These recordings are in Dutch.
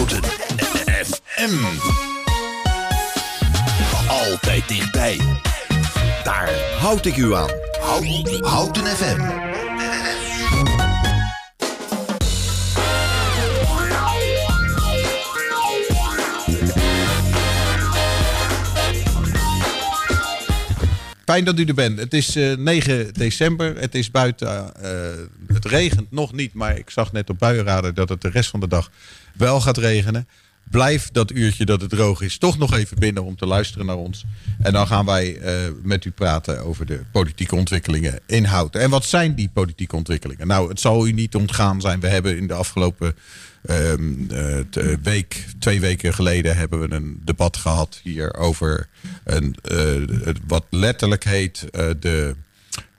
Houten FM. Altijd dichtbij. Daar houd ik u aan. Houten, Houten FM. Fijn dat u er bent. Het is uh, 9 december. Het is buiten. Uh, het regent nog niet, maar ik zag net op buienradar dat het de rest van de dag wel gaat regenen. Blijf dat uurtje dat het droog is toch nog even binnen om te luisteren naar ons. En dan gaan wij met u praten over de politieke ontwikkelingen in. En wat zijn die politieke ontwikkelingen? Nou, het zal u niet ontgaan zijn. We hebben in de afgelopen Um, week, twee weken geleden hebben we een debat gehad hier over een, uh, wat letterlijk heet de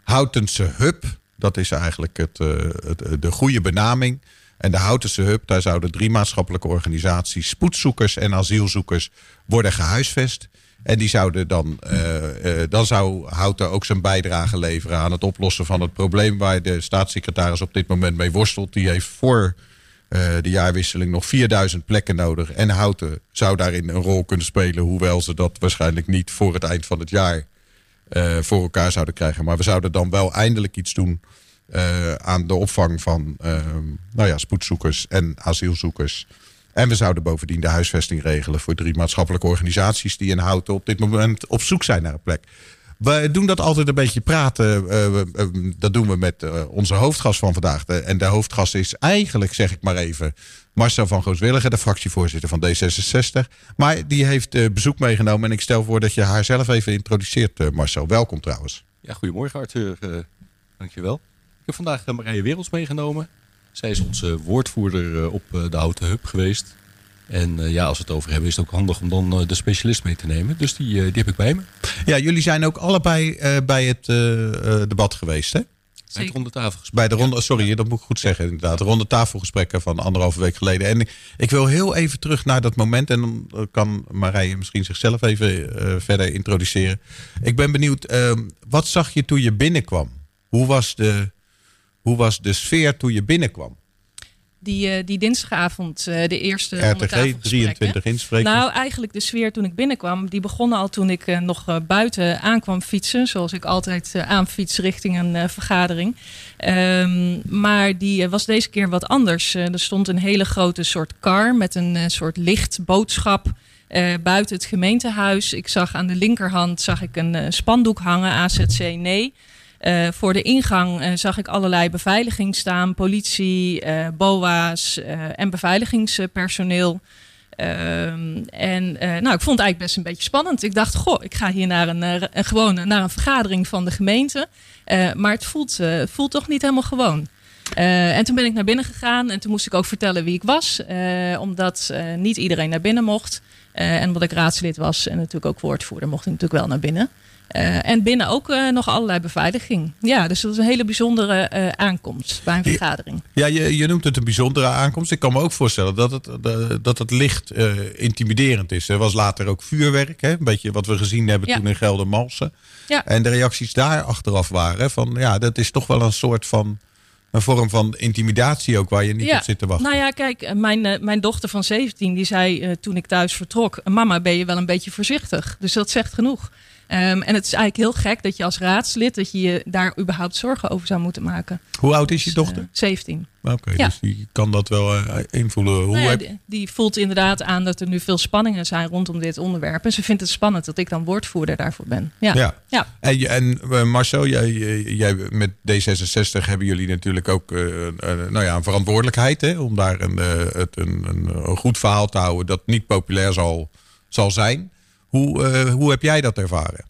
Houtense Hub. Dat is eigenlijk het, het, de goede benaming. En de Houtense Hub, daar zouden drie maatschappelijke organisaties, spoedzoekers en asielzoekers, worden gehuisvest. En die zouden dan, dan zou Houten ook zijn bijdrage leveren aan het oplossen van het probleem waar de staatssecretaris op dit moment mee worstelt. Die heeft voor de jaarwisseling nog 4000 plekken nodig. En Houten zou daarin een rol kunnen spelen. Hoewel ze dat waarschijnlijk niet voor het eind van het jaar uh, voor elkaar zouden krijgen. Maar we zouden dan wel eindelijk iets doen uh, aan de opvang van nou ja, spoedzoekers en asielzoekers. En we zouden bovendien de huisvesting regelen voor drie maatschappelijke organisaties die in Houten op dit moment op zoek zijn naar een plek. We doen dat altijd een beetje praten. Uh, dat doen we met uh, onze hoofdgast van vandaag. En de hoofdgast is eigenlijk, zeg ik maar even, Marcel van Gooswilligen, de fractievoorzitter van D66. Maar die heeft bezoek meegenomen. En ik stel voor dat je haar zelf even introduceert, Marcel. Welkom trouwens. Ja, goedemorgen Arthur. dankjewel. Ik heb vandaag Marije Werelds meegenomen. Zij is onze woordvoerder op de Houten Hub geweest. En uh, ja, als we het over hebben, is het ook handig om dan uh, de specialist mee te nemen. Dus die, uh, die heb ik bij me. Ja, jullie zijn ook allebei bij het debat geweest, hè? Bij het ronde tafelgesprek. Bij de ronde, sorry, dat moet ik goed zeggen inderdaad. De ronde tafelgesprekken van anderhalve week geleden. En ik wil heel even terug naar dat moment. En dan kan Marije misschien zichzelf even verder introduceren. Ik ben benieuwd, ehm, wat zag je toen je binnenkwam? Hoe was de, hoe was de sfeer toen je binnenkwam? Die, uh, die dinsdagavond, uh, de eerste RTG 23 insprekers. Nou, eigenlijk de sfeer toen ik binnenkwam, die begon al toen ik uh, nog buiten aankwam fietsen. Zoals ik altijd aanfiets richting een vergadering. Um, maar die was deze keer wat anders. er stond een hele grote soort car met een soort lichtboodschap. buiten het gemeentehuis. Ik zag aan de linkerhand zag ik een spandoek hangen, AZC nee. Uh, voor de ingang uh, zag ik allerlei beveiliging staan, politie, uh, BOA's en beveiligingspersoneel. Ehm, en nou, ik vond het eigenlijk best een beetje spannend. Ik dacht, goh, ik ga hier naar een, een gewone, naar een vergadering van de gemeente. maar het voelt, voelt toch niet helemaal gewoon. En toen ben ik naar binnen gegaan en toen moest ik ook vertellen wie ik was. omdat niet iedereen naar binnen mocht. en omdat ik raadslid was en natuurlijk ook woordvoerder, mocht ik natuurlijk wel naar binnen. En binnen ook nog allerlei beveiliging. Ja, dus dat is een hele bijzondere aankomst bij een vergadering. Ja, je, je, noemt het een bijzondere aankomst. Ik kan me ook voorstellen dat het, dat het licht intimiderend is. Er was later ook vuurwerk, hè? een beetje wat we gezien hebben ja. toen in Geldermalsen. Ja. En de reacties daar achteraf waren van ja, dat is toch wel een soort van een vorm van intimidatie ook waar je niet ja. op zit te wachten. Nou ja, kijk, mijn, mijn dochter van 17 die zei uh, toen ik thuis vertrok: Mama, ben je wel een beetje voorzichtig? Dus dat zegt genoeg. Um, en het is eigenlijk heel gek dat je als raadslid dat je je daar überhaupt zorgen over zou moeten maken. Hoe oud is je dochter? Uh, 17. Oké, okay, ja. dus die kan dat wel uh, invullen. Hoe nou ja, heb... die, die, voelt inderdaad aan dat er nu veel spanningen zijn rondom dit onderwerp. En ze vindt het spannend dat ik dan woordvoerder daarvoor ben. Ja. ja. ja. En, en uh, Marcel, jij, jij, met D66 hebben jullie natuurlijk ook nou ja, een verantwoordelijkheid hè, om daar een, het, een, een, goed verhaal te houden dat niet populair zal, zal zijn. Hoe, hoe heb jij dat ervaren?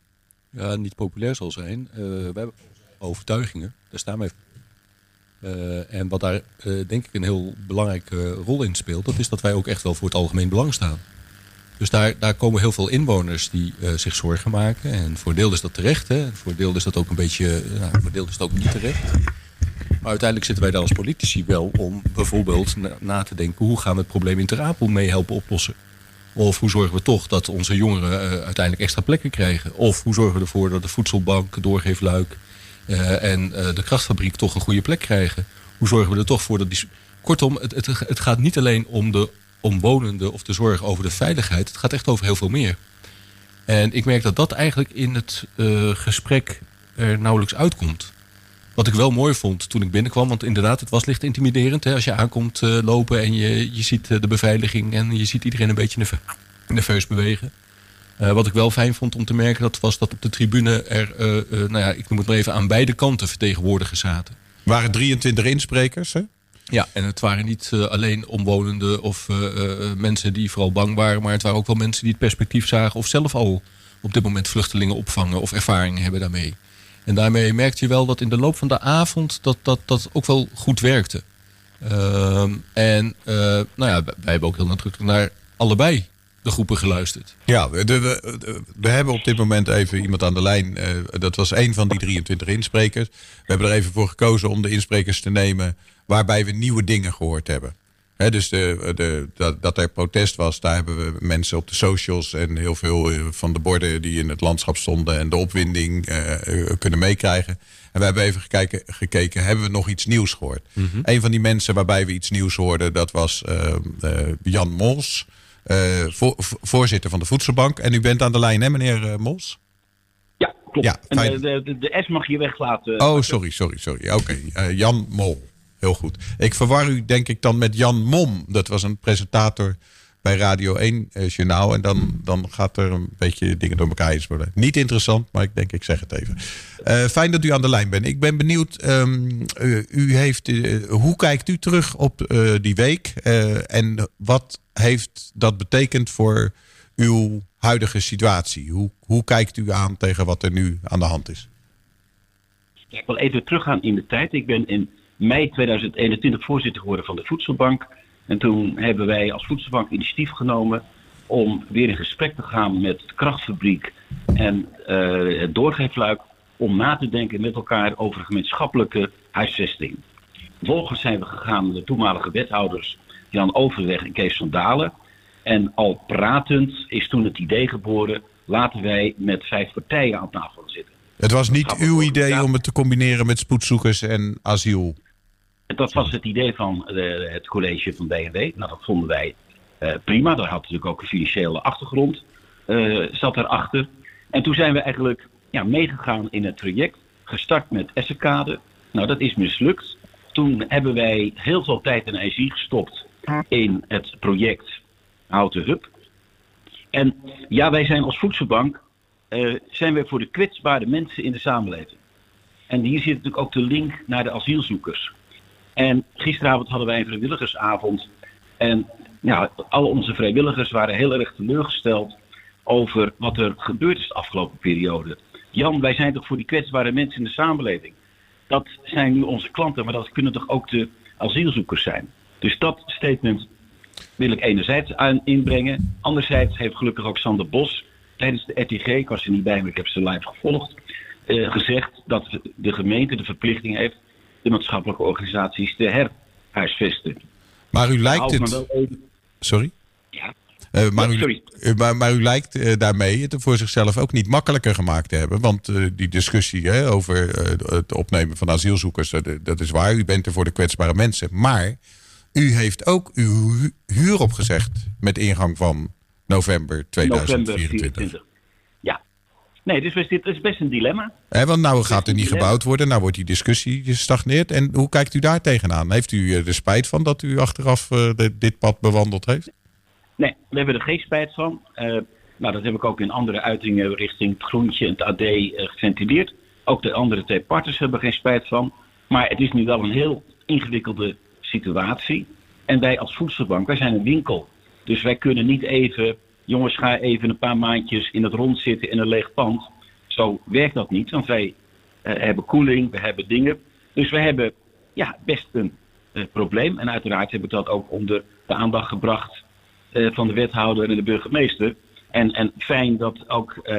Ja, niet populair zal zijn. Uh, we hebben overtuigingen, daar staan even. Uh, en wat daar denk ik een heel belangrijke rol in speelt, dat is dat wij ook echt wel voor het algemeen belang staan. Dus daar, daar komen heel veel inwoners die zich zorgen maken. En voor deel is dat terecht, hè. voor deel is dat ook een beetje, nou, is dat ook niet terecht. Maar uiteindelijk zitten wij daar als politici wel om bijvoorbeeld na, te denken... hoe gaan we het probleem in Ter Apel mee helpen oplossen? Of hoe zorgen we toch dat onze jongeren uh, uiteindelijk extra plekken krijgen? Of hoe zorgen we ervoor dat de voedselbank, doorgeefluik uh, en uh, de krachtfabriek toch een goede plek krijgen? Hoe zorgen we er toch voor dat die. Kortom, het, het, het gaat niet alleen om de omwonenden of de zorg over de veiligheid. Het gaat echt over heel veel meer. En ik merk dat dat eigenlijk in het eh, gesprek er nauwelijks uitkomt. Wat ik wel mooi vond toen ik binnenkwam, want inderdaad, het was licht intimiderend. Hè, als je aankomt uh, lopen en je, je ziet de beveiliging en je ziet iedereen een beetje nerveus bewegen. Uh, wat ik wel fijn vond om te merken, dat was dat op de tribune er, nou ja, ik noem het maar even, aan beide kanten vertegenwoordigers zaten. waren 23 insprekers, hè? Ja, en het waren niet uh, alleen omwonenden of uh, uh, mensen die vooral bang waren, maar het waren ook wel mensen die het perspectief zagen of zelf al op dit moment vluchtelingen opvangen of ervaringen hebben daarmee. En daarmee merkte je wel dat in de loop van de avond dat dat, dat ook wel goed werkte. Ehm, en nou ja, wij hebben ook heel nadrukkelijk naar allebei de groepen geluisterd. Ja, we, we, hebben op dit moment even iemand aan de lijn. Uh, dat was een van die 23 insprekers. We hebben er even voor gekozen om de insprekers te nemen waarbij we nieuwe dingen gehoord hebben. He, dus de, de, dat, dat, er protest was, daar hebben we mensen op de socials en heel veel van de borden die in het landschap stonden en de opwinding uh, kunnen meekrijgen. En we hebben even gekeken, gekeken, hebben we nog iets nieuws gehoord? Mm -hmm. Een van die mensen waarbij we iets nieuws hoorden, dat was uh, Jan Mols. Uh, voor, voorzitter van de Voedselbank. En u bent aan de lijn, hè, meneer uh, Mos? Ja, klopt. Ja, en de, de, de, S mag je weglaten. Oh, sorry, sorry, sorry. Oké, okay. uh, Jan Mol. Heel goed. Ik verwar u denk ik dan met Jan Mom. Dat was een presentator bij Radio 1 eh, Journaal. En dan, dan gaat er een beetje dingen door elkaar heen worden. Niet interessant, maar ik denk ik zeg het even. Uh, fijn dat u aan de lijn bent. Ik ben benieuwd, um, uh, u heeft, hoe kijkt u terug op die week? en wat heeft dat betekend voor uw huidige situatie? Hoe, hoe kijkt u aan tegen wat er nu aan de hand is? Ik wil even teruggaan in de tijd. Ik ben in mei 2021 voorzitter geworden van de Voedselbank. En toen hebben wij als Voedselbank initiatief genomen om weer in gesprek te gaan met de krachtfabriek en uh, het doorgeefluik om na te denken met elkaar over gemeenschappelijke huisvesting. Vervolgens zijn we gegaan met de toenmalige wethouders Jan Overweg en Kees van Dalen. En al pratend is toen het idee geboren, laten wij met vijf partijen aan tafel zitten. Het was niet uw idee om het te combineren met spoedzoekers en asiel? Dat was het idee van de, het college van BNW. Nou, dat vonden wij uh, prima. Daar had natuurlijk ook een financiële achtergrond. Uh, zat erachter. En toen zijn we eigenlijk ja, meegegaan in het traject. Gestart met Essekade. Nou, dat is mislukt. Toen hebben wij heel veel tijd en energie gestopt in het project Houten Hub. En ja, wij zijn als voedselbank zijn we voor de kwetsbare mensen in de samenleving. En hier zit natuurlijk ook de link naar de asielzoekers. En gisteravond hadden wij een vrijwilligersavond. En ja, al onze vrijwilligers waren heel erg teleurgesteld over wat er gebeurd is de afgelopen periode. Jan, wij zijn toch voor die kwetsbare mensen in de samenleving. Dat zijn nu onze klanten, maar dat kunnen toch ook de asielzoekers zijn. Dus dat statement wil ik enerzijds aan inbrengen. Anderzijds heeft gelukkig ook Sander Bos tijdens de RTG, ik was er niet bij, maar ik heb ze live gevolgd, eh, gezegd dat de gemeente de verplichting heeft de maatschappelijke organisaties te herhuisvesten. Maar u lijkt het. Sorry? Ja. Uh, maar, ja, u, uh, maar, maar, u lijkt uh, daarmee het voor zichzelf ook niet makkelijker gemaakt te hebben. Want die discussie hè, over het opnemen van asielzoekers, dat is waar. U bent er voor de kwetsbare mensen. Maar u heeft ook uw huur opgezegd met ingang van november 2024. November Ja. Nee, dus dit is best een dilemma. He, want nou gaat er niet gebouwd worden, nou wordt die discusussie gestagneerd. En hoe kijkt u daar tegenaan? Heeft u er spijt van dat u achteraf uh, de, dit pad bewandeld heeft? Nee, we hebben er geen spijt van. Uh, nou, dat heb ik ook in andere uitingen richting het Groentje en het AD uh, geventileerd. Ook de andere twee partners hebben er geen spijt van. Maar het is nu wel een heel ingewikkelde situatie. En wij als voedselbank, wij zijn een winkel. Dus wij kunnen niet even, jongens, ga even een paar maandjes in het rond zitten in een leeg pand. Zo werkt dat niet, want wij uh, hebben koeling, we hebben dingen. Dus we hebben ja, best een uh, probleem. En uiteraard heb ik dat ook onder de aandacht gebracht uh, van de wethouder en de burgemeester. En, en fijn dat ook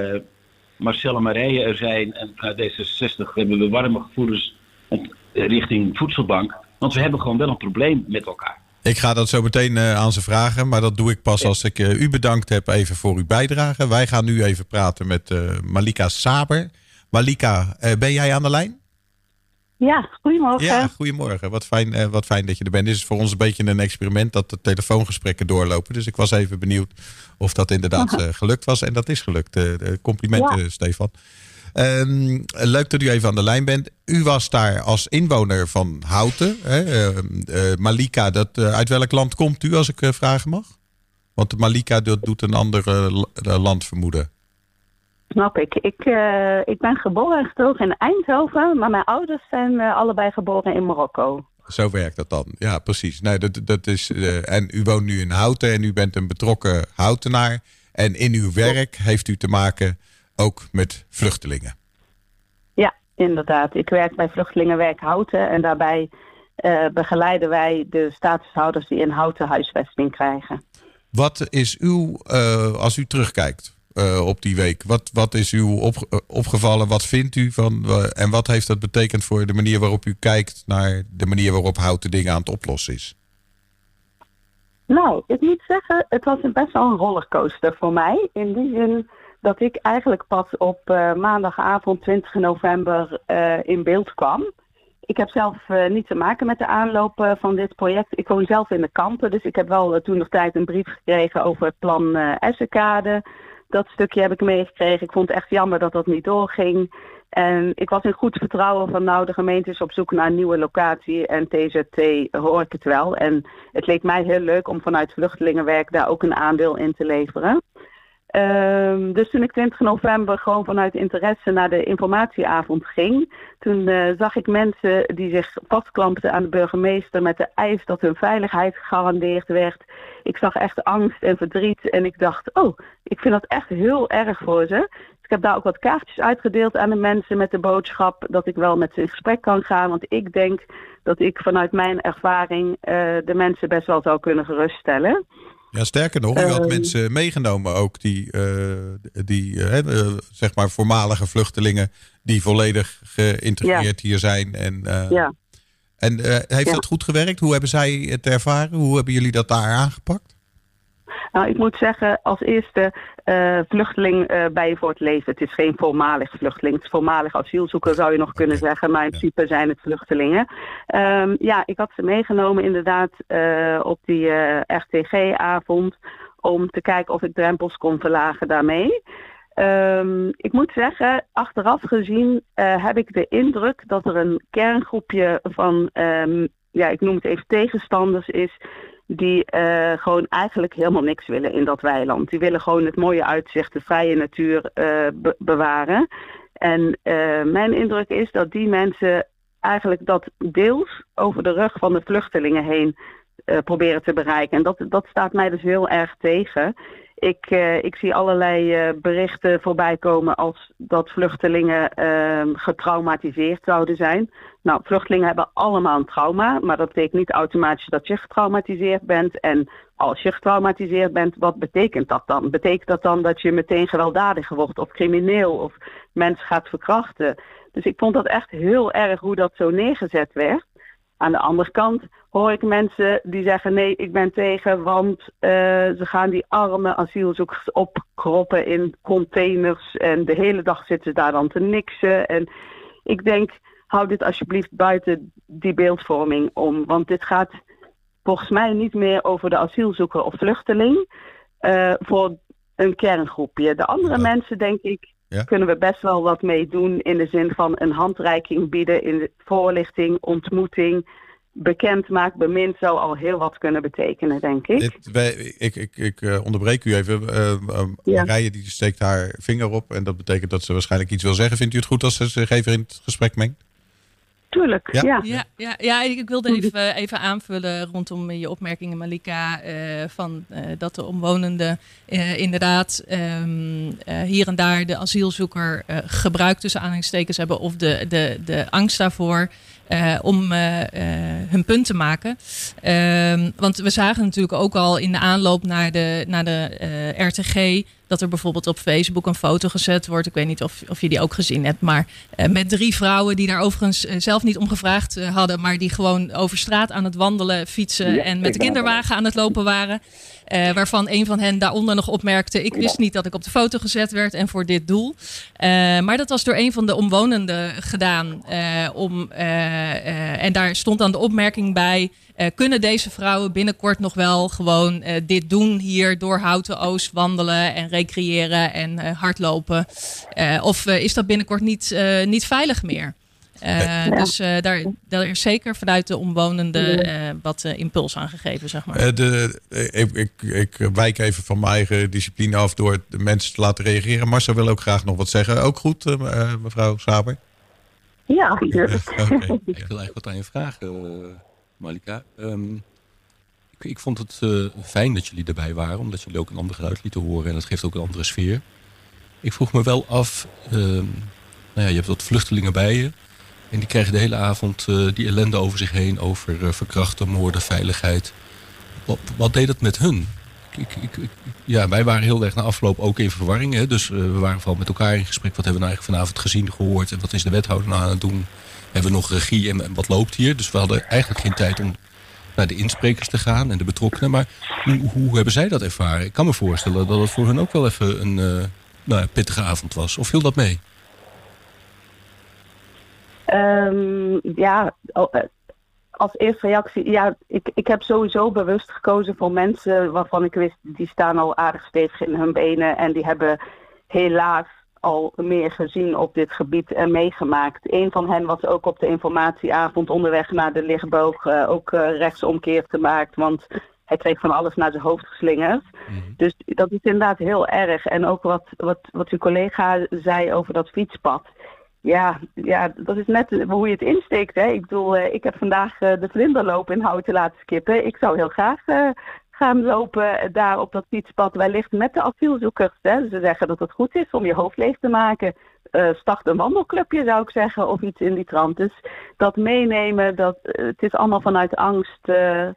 Marcel en Marije er zijn. En vanuit D66 hebben we warme gevoelens richting voedselbank. Want we hebben gewoon wel een probleem met elkaar. Ik ga dat zo meteen uh, aan ze vragen, maar dat doe ik pas als ik uh, u bedankt heb even voor uw bijdrage. Wij gaan nu even praten met uh, Malika Saber. Malika, ben jij aan de lijn? Ja, goedemorgen. Ja, goedemorgen. Wat fijn, eh, wat fijn dat je er bent. Dit is voor ons een beetje een experiment dat de telefoongesprekken doorlopen. Dus ik was even benieuwd of dat inderdaad eh, gelukt was. En dat is gelukt. Eh, eh, complimenten, Ja. Stefan. Ehm, leuk dat u even aan de lijn bent. U was daar als inwoner van Houten. Hè? Ehm, eh, Malika, dat, eh, uit welk land komt u, als ik eh, vragen mag? Want Malika dat doet een ander land vermoeden. Snap ik. Ik, ik ben geboren en getogen in Eindhoven, maar mijn ouders zijn allebei geboren in Marokko. Zo werkt dat dan. Ja, precies. Nee, dat, dat is, en u woont nu in Houten en u bent een betrokken houtenaar. En in uw werk heeft u te maken ook met vluchtelingen. Ja, inderdaad. Ik werk bij Vluchtelingenwerk Houten en daarbij eh, begeleiden wij de statushouders die in Houten huisvesting krijgen. Wat is uw, eh, als u terugkijkt eh, op die week, wat, wat is u op, opgevallen? Wat vindt u van, en wat heeft dat betekend voor de manier waarop u kijkt naar de manier waarop Houten dingen aan het oplossen is? Nou, ik moet zeggen, het was een best wel een rollercoaster voor mij. In die zin dat ik eigenlijk pas op eh, maandagavond 20 november eh, in beeld kwam. Ik heb zelf eh, niet te maken met de aanloop van dit project. Ik woon zelf in de kampen, dus ik heb wel toen nog tijd een brief gekregen over het plan Essenkade. Dat stukje heb ik meegekregen. Ik vond het echt jammer dat dat niet doorging. En ik was in goed vertrouwen van nou, de gemeente is op zoek naar een nieuwe locatie en TZT hoor ik het wel. En het leek mij heel leuk om vanuit vluchtelingenwerk daar ook een aandeel in te leveren. Ehm, dus toen ik 20 november gewoon vanuit interesse naar de informatieavond ging, toen eh, zag ik mensen die zich vastklampten aan de burgemeester met de eis dat hun veiligheid gegarandeerd werd. Ik zag echt angst en verdriet en ik dacht, oh, ik vind dat echt heel erg voor ze. Dus ik heb daar ook wat kaartjes uitgedeeld aan de mensen met de boodschap dat ik wel met ze in gesprek kan gaan. Want ik denk dat ik vanuit mijn ervaring eh, de mensen best wel zou kunnen geruststellen. Ja, sterker nog, u had Ehm. mensen meegenomen ook die, eh, die eh, eh, zeg maar voormalige vluchtelingen die volledig geïntegreerd hier zijn. En, Ja. en heeft Ja. dat goed gewerkt? Hoe hebben zij het ervaren? Hoe hebben jullie dat daar aangepakt? Nou, ik moet zeggen, als eerste eh, vluchteling eh, bij je voor het leven. Het is geen voormalig vluchteling. Het is voormalig asielzoeker zou je nog kunnen zeggen. Maar in principe zijn het vluchtelingen. Ehm, ja, ik had ze meegenomen inderdaad eh, op die RTG-avond. Om te kijken of ik drempels kon verlagen daarmee. Ehm, ik moet zeggen, achteraf gezien heb ik de indruk dat er een kerngroepje van, ehm, ja, ik noem het even tegenstanders is, die eh, gewoon eigenlijk helemaal niks willen in dat weiland. Die willen gewoon het mooie uitzicht, de vrije natuur eh, be- bewaren. En eh, mijn indruk is dat die mensen eigenlijk dat deels over de rug van de vluchtelingen heen proberen te bereiken. En dat, dat staat mij dus heel erg tegen. Ik, eh, ik zie allerlei eh, berichten voorbij komen als dat vluchtelingen eh, getraumatiseerd zouden zijn. Nou, vluchtelingen hebben allemaal een trauma, maar dat betekent niet automatisch dat je getraumatiseerd bent. En als je getraumatiseerd bent, wat betekent dat dan? Betekent dat dan dat je meteen gewelddadiger wordt of crimineel of mensen gaat verkrachten? Dus ik vond dat echt heel erg hoe dat zo neergezet werd. Aan de andere kant hoor ik mensen die zeggen: nee, ik ben tegen, want eh, ze gaan die arme asielzoekers opkroppen in containers en de hele dag zitten ze daar dan te niksen. En ik denk, hou dit alsjeblieft buiten die beeldvorming om, want dit gaat volgens mij niet meer over de asielzoeker of vluchteling eh, voor een kerngroepje. De andere Ja. mensen, denk ik, Ja. kunnen we best wel wat mee doen in de zin van een handreiking bieden in voorlichting, ontmoeting, bekend maakt, bemind zou al heel wat kunnen betekenen, denk ik. Dit, wij, ik ik, ik eh, onderbreek u even. Eh, eh, Ja. Marije die steekt haar vinger op. En dat betekent dat ze waarschijnlijk iets wil zeggen. Vindt u het goed als ze zich even in het gesprek mengt? Tuurlijk, Ja. ja. Ja, ja, ja, ik wilde even, even aanvullen rondom je opmerkingen, Malika. eh, van, eh, dat de omwonenden eh, inderdaad ehm, eh, hier en daar de asielzoeker eh, gebruikt tussen aanhalingstekens hebben. Of de, de, de angst daarvoor. om hun punt te maken. Ehm, want we zagen natuurlijk ook al in de aanloop naar de, naar de RTG dat er bijvoorbeeld op Facebook een foto gezet wordt. Ik weet niet of, of je die ook gezien hebt. Maar uh, met drie vrouwen die daar overigens uh, zelf niet om gevraagd uh, hadden. Maar die gewoon over straat aan het wandelen, fietsen ja, en met de kinderwagen aan het lopen waren. waarvan een van hen daaronder nog opmerkte. Ik wist niet dat ik op de foto gezet werd en voor dit doel. maar dat was door een van de omwonenden gedaan. om, en daar stond dan de opmerking bij. Uh, kunnen deze vrouwen binnenkort nog wel gewoon uh, dit doen hier door Houten Oost wandelen en recreëren en uh, hardlopen? of is dat binnenkort niet, niet veilig meer? Ja. Dus daar, daar is zeker vanuit de omwonenden wat impuls aan gegeven, zeg maar. De, ik, ik, ik wijk even van mijn eigen discipline af door de mensen te laten reageren. Marcel wil ook graag nog wat zeggen. Ook goed, mevrouw Saber? Ja, natuurlijk. Okay. Ik wil eigenlijk wat aan je vragen. Malika. Um, ik, ik, vond het uh, fijn dat jullie erbij waren, omdat jullie ook een ander geluid lieten horen en dat geeft ook een andere sfeer. Ik vroeg me wel af, uh, nou ja, je hebt wat vluchtelingen bij je en die krijgen de hele avond uh, die ellende over zich heen over eh, verkrachten, moorden, veiligheid. Wat, wat, deed dat met hun? Ik, ik, ja, wij waren heel erg na afloop ook in verwarring. Hè? Dus we waren vooral met elkaar in gesprek. Wat hebben we nou eigenlijk vanavond gezien, gehoord? En wat is de wethouder nou aan het doen? Hebben we nog regie en, wat loopt hier. Dus we hadden eigenlijk geen tijd om naar de insprekers te gaan en de betrokkenen. Maar hoe, hoe hebben zij dat ervaren? Ik kan me voorstellen dat het voor hen ook wel even een uh, nou, pittige avond was. Of viel dat mee? Um, ja, eh, als eerste reactie, ja, ik, ik heb sowieso bewust gekozen voor mensen waarvan ik wist, die staan al aardig stevig in hun benen en die hebben helaas al meer gezien op dit gebied en meegemaakt. Een van hen was ook op de informatieavond onderweg naar de lichtboog uh, ook uh, rechtsomkeer gemaakt, want hij kreeg van alles naar zijn hoofd geslingerd. Mm -hmm. Dus dat is inderdaad heel erg. En ook wat, wat, wat uw collega zei over dat fietspad. Ja, ja, dat is net hoe je het insteekt. Hè? Ik bedoel, uh, ik heb vandaag de vlinderloop in houten laten skippen. Ik zou heel graag gaan lopen daar op dat fietspad wellicht met de asielzoekers. Hè. Ze zeggen dat het goed is om je hoofd leeg te maken. Uh, start een wandelclubje zou ik zeggen, of iets in die trant. Dus dat meenemen, dat, uh, het is allemaal vanuit angst uh,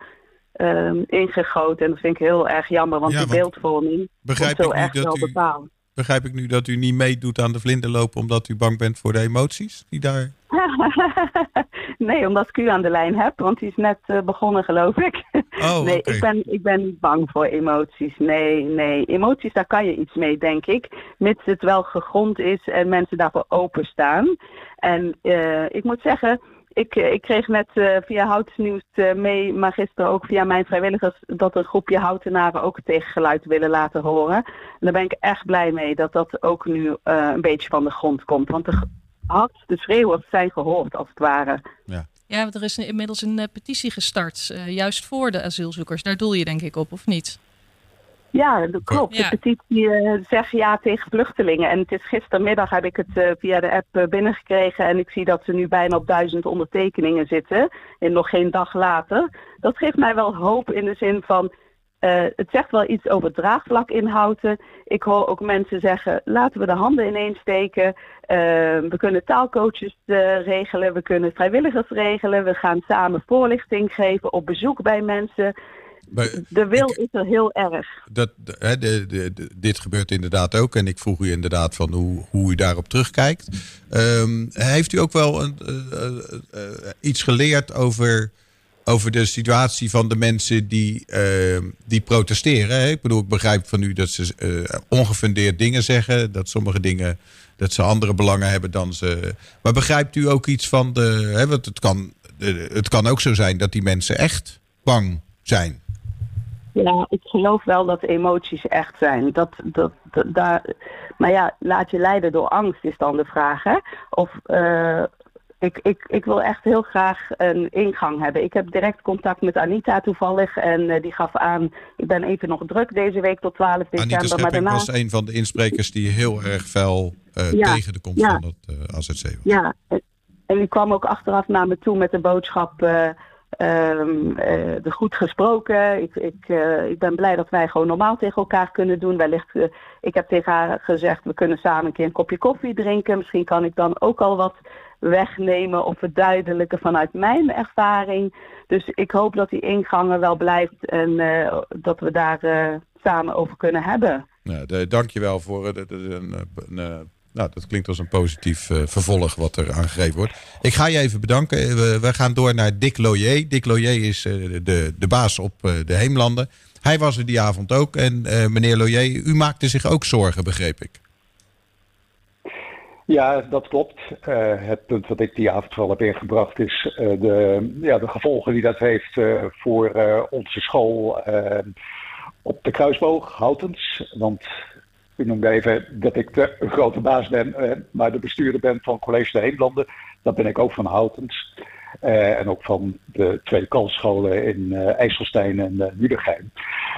ingegoten. En dat vind ik heel erg jammer, want ja, die beeldvorming begrijp zo ik erg wel bepaald. Begrijp ik nu dat u niet meedoet aan de vlinderloop omdat u bang bent voor de emoties die daar... nee, omdat ik u aan de lijn heb, want die is net uh, begonnen, geloof ik. Oh, nee, okay. ik, ben, ik ben niet bang voor emoties. Nee, nee. Emoties, daar kan je iets mee, denk ik. Mits het wel gegrond is en mensen daarvoor openstaan. En uh, ik moet zeggen, ik, ik kreeg net uh, via Houtsnieuws uh, mee, maar gisteren ook via mijn vrijwilligers, dat een groepje houtenaren ook het tegengeluid willen laten horen. En daar ben ik echt blij mee dat dat ook nu uh, een beetje van de grond komt. Want de, had, de schreeuwers zijn gehoord, als het ware. Ja. Ja, er is inmiddels een uh, petitie gestart, uh, juist voor de asielzoekers. Daar doel je denk ik op, of niet? Ja, dat klopt. Ja. De petitie uh, zegt ja tegen vluchtelingen. En het is gistermiddag heb ik het via de app binnengekregen. En ik zie dat ze nu bijna op duizend ondertekeningen zitten. En nog geen dag later. Dat geeft mij wel hoop in de zin van... Uh, het zegt wel iets over het draagvlak inhouden. Ik hoor ook mensen zeggen: laten we de handen ineens steken. Uh, we kunnen taalcoaches uh, regelen, we kunnen vrijwilligers regelen. We gaan samen voorlichting geven op bezoek bij mensen. Maar, de wil ik, is er heel erg. Dat, hè, de, de, de, dit gebeurt inderdaad ook. En ik vroeg u inderdaad van hoe, hoe u daarop terugkijkt. Um, heeft u ook wel een, iets geleerd over over de situatie van de mensen die, uh, die protesteren. Ik bedoel, ik begrijp van u dat ze uh, ongefundeerd dingen zeggen. Dat sommige dingen, dat ze andere belangen hebben dan ze... Maar begrijpt u ook iets van de... Hè, want het kan, het kan ook zo zijn dat die mensen echt bang zijn. Ja, ik geloof wel dat emoties echt zijn. Dat, dat, dat, daar, maar ja, laat je leiden door angst is dan de vraag. Of... Uh, ik, ik, ik wil echt heel graag een ingang hebben. Ik heb direct contact met Anita toevallig. En uh, die gaf aan, ik ben even nog druk deze week tot 12 december. Anita Schepping maar daarna... was een van de insprekers die heel erg fel uh, ja, tegen de komst ja. van het uh, AZC was. Ja, en die kwam ook achteraf naar me toe met de boodschap... Um, uh, goed gesproken. Ik, ik, uh, ik ben blij dat wij gewoon normaal tegen elkaar kunnen doen. Wellicht, uh, ik heb tegen haar gezegd, we kunnen samen een keer een kopje koffie drinken. Misschien kan ik dan ook al wat wegnemen of verduidelijken vanuit mijn ervaring. Dus ik hoop dat die ingangen wel blijft en eh, dat we daar uh, samen over kunnen hebben. Nou, de, dankjewel voor een, een, nou, dat klinkt als een positief vervolg wat er aangegeven wordt. Ik ga je even bedanken. We, we gaan door naar Dick Loyer. Dick Loyer is de, de baas op de Heemlanden. Hij was er die avond ook. En meneer Loyer, u maakte zich ook zorgen, begreep ik. Ja, dat klopt. Uh, het punt wat ik die avond vooral heb ingebracht is uh, de, ja, de gevolgen die dat heeft uh, voor onze school op de Kruisboog, Houtens. Want u noemde even dat ik de grote baas ben, maar de bestuurder ben van College de Heemlanden. Dat ben ik ook van Houtens. en ook van de twee kalscholen in IJsselstein en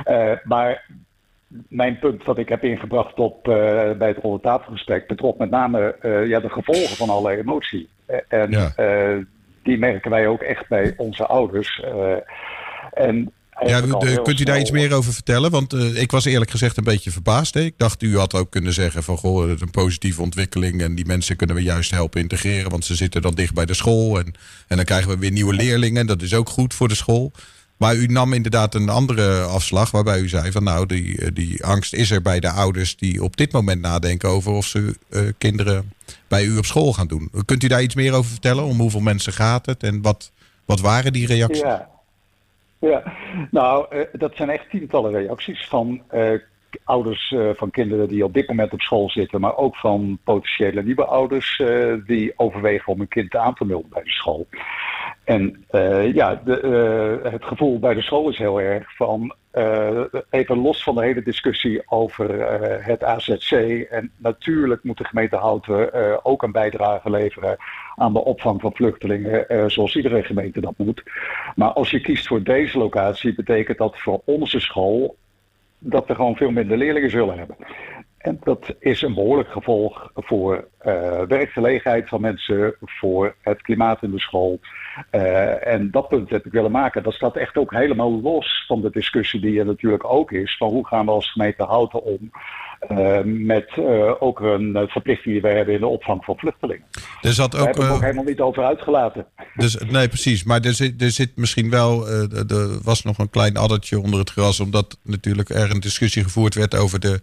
uh, maar mijn punt wat ik heb ingebracht op, uh, bij het ronde tafelgesprek betrof met name uh, ja, de gevolgen van alle emotie. en ja. uh, die merken wij ook echt bij onze ouders. en ja, kunt u daar iets meer over vertellen? Want ik was eerlijk gezegd een beetje verbaasd. Hè? Ik dacht, u had ook kunnen zeggen van goh, het is een positieve ontwikkeling. En die mensen kunnen we juist helpen integreren. Want ze zitten dan dicht bij de school. En, en dan krijgen we weer nieuwe leerlingen. Dat is ook goed voor de school. Maar u nam inderdaad een andere afslag waarbij u zei van nou, die, eh, die angst is er bij de ouders die op dit moment nadenken over of ze uh, kinderen bij u op school gaan doen. Kunt u daar iets meer over vertellen? Om hoeveel mensen gaat het en wat, wat waren die reacties? Ja, ja. nou, uh, dat zijn echt tientallen reacties van ouders van kinderen die op dit moment op school zitten, maar ook van potentiële nieuwe ouders die overwegen om een kind aan te melden bij de school. En uh, ja, de, uh, het gevoel bij de school is heel erg van, uh, even los van de hele discussie over het AZC. En natuurlijk moet de gemeente Houten ook een bijdrage leveren aan de opvang van vluchtelingen, zoals iedere gemeente dat moet. Maar als je kiest voor deze locatie, betekent dat voor onze school dat we gewoon veel minder leerlingen zullen hebben. En dat is een behoorlijk gevolg voor werkgelegenheid van mensen, voor het klimaat in de school. Uh, en dat punt heb ik willen maken. Dat staat echt ook helemaal los van de discussie die er natuurlijk ook is. Van hoe gaan we als gemeente Houten om uh, met ook een verplichting die wij hebben in de opvang van vluchtelingen. Er zat ook, Daar heb ik ook helemaal niet over uitgelaten. Dus, nee, precies. Maar er zit, er zit misschien wel, er was nog een klein addertje onder het gras. Omdat natuurlijk er een discussie gevoerd werd over de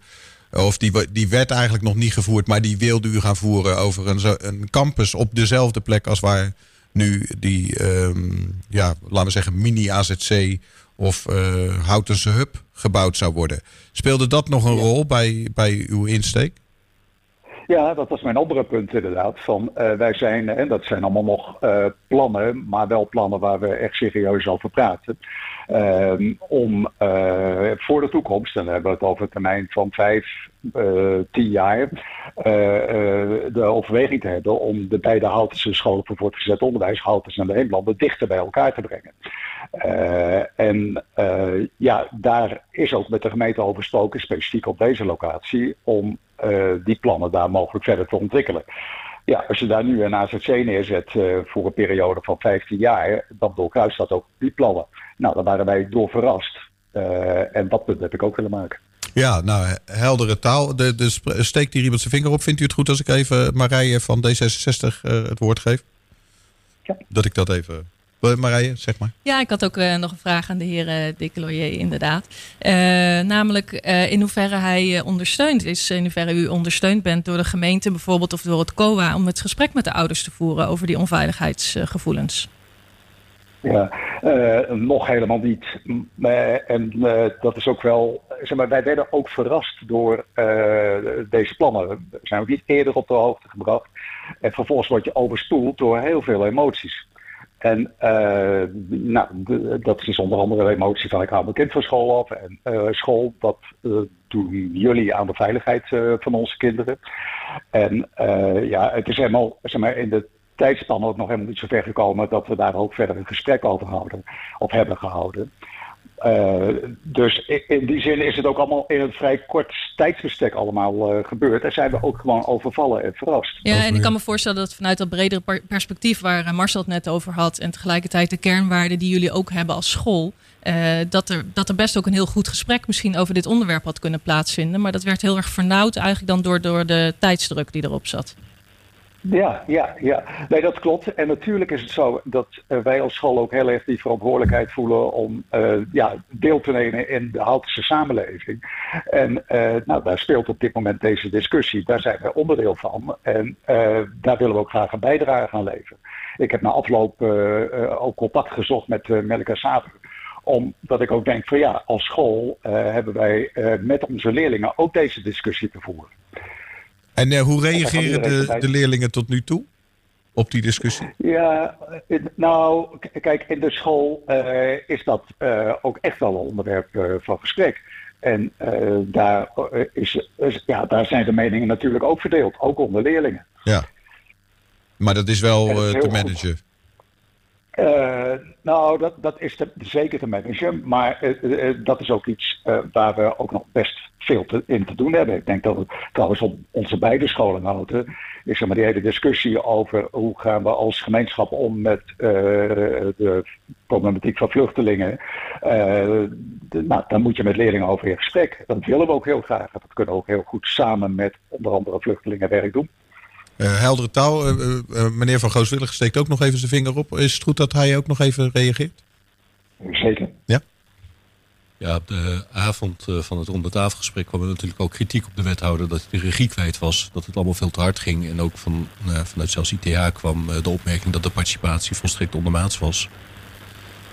of die, die werd eigenlijk nog niet gevoerd, maar die wilde u gaan voeren over een, een campus op dezelfde plek als waar nu die, um, ja, laten we zeggen, mini-AZC of uh, Houtense Hub gebouwd zou worden. Speelde dat nog een rol bij, bij uw insteek? Ja, dat was mijn andere punt inderdaad. Van, uh, wij zijn, en dat zijn allemaal nog uh, plannen, maar wel plannen waar we echt serieus over praten. Uh, om voor de toekomst, en dan hebben we het over een termijn van vijf, tien jaar, de overweging te hebben om de beide Houtense scholen voor voortgezet onderwijs, Houtens en de Heemlanden, dichter bij elkaar te brengen. en ja, daar is ook met de gemeente over gesproken, specifiek op deze locatie, om die plannen daar mogelijk verder te ontwikkelen. Ja, als je daar nu een AZC neerzet voor een periode van 15 jaar, dan doorkruist dat ook die plannen. Nou, daar waren wij door verrast. En dat punt heb ik ook willen maken. Ja, nou, heldere taal. De, de steekt hier iemand zijn vinger op. Vindt u het goed als ik even Marije van D66 het woord geef? Ja. Dat ik dat even Marije, zeg maar. Ja, ik had ook uh, nog een vraag aan de heer uh, inderdaad. Uh, namelijk in hoeverre hij ondersteund is, in hoeverre u ondersteund bent door de gemeente bijvoorbeeld of door het COA om het gesprek met de ouders te voeren over die onveiligheidsgevoelens. Ja, nog helemaal niet. en dat is ook wel. Zeg maar, wij werden ook verrast door deze plannen. We zijn ook niet eerder op de hoogte gebracht. En vervolgens word je overspoeld door heel veel emoties. En nou, dat is onder andere de emotie van ik haal mijn kind van school af. En school, uh, doen jullie aan de veiligheid van onze kinderen? En ja, het is helemaal zeg maar, in de tijdspan ook nog helemaal niet zo ver gekomen dat we daar ook verder een gesprek over houden of hebben gehouden. Uh, dus in die zin is het ook allemaal in een vrij kort tijdsbestek allemaal uh, gebeurd. En zijn we ook gewoon overvallen en verrast. Ja, en ik kan me voorstellen dat vanuit dat bredere perspectief waar Marcel het net over had... en tegelijkertijd de kernwaarden die jullie ook hebben als school... Uh, dat, er, dat er best ook een heel goed gesprek misschien over dit onderwerp had kunnen plaatsvinden. Maar dat werd heel erg vernauwd eigenlijk dan door, door de tijdsdruk die erop zat. Ja, ja, ja. Nee, dat klopt. En natuurlijk is het zo dat uh, wij als school ook heel erg die verantwoordelijkheid voelen om uh, ja, deel te nemen in de Houtense samenleving. En uh, nou, daar speelt op dit moment deze discussie. Daar zijn wij onderdeel van. En daar willen we ook graag een bijdrage aan leveren. Ik heb na afloop ook contact gezocht met Melika Sater omdat ik ook denk van ja, als school hebben wij met onze leerlingen ook deze discussie te voeren. En uh, hoe reageren de, de leerlingen tot nu toe op die discussie? Ja, nou, kijk, in de school uh, is dat uh, ook echt wel een onderwerp van gesprek. En daar, is, is, ja, daar zijn de meningen natuurlijk ook verdeeld, ook onder leerlingen. Ja, maar dat is wel te managen. Uh, nou, dat, dat is zeker te managen. Maar uh, uh, dat is ook iets waar we ook nog best veel te, in te doen hebben. Ik denk dat het trouwens op onze beide scholen houden. Is er maar die hele discussie over hoe gaan we als gemeenschap om met de problematiek van vluchtelingen. De, nou, dan moet je met leerlingen over in gesprek. Dat willen we ook heel graag. Dat kunnen we ook heel goed samen met onder andere vluchtelingenwerk doen. Uh, heldere taal. Uh, uh, meneer Van Gooswillig steekt ook nog even zijn vinger op. Is het goed dat hij ook nog even reageert? Zeker. Ja? Ja, op de avond van het ronde tafelgesprek kwam er natuurlijk ook kritiek op de wethouder dat hij de regie kwijt was. Dat het allemaal veel te hard ging. En ook van, vanuit zelfs ITH kwam de opmerking dat de participatie volstrekt ondermaats was.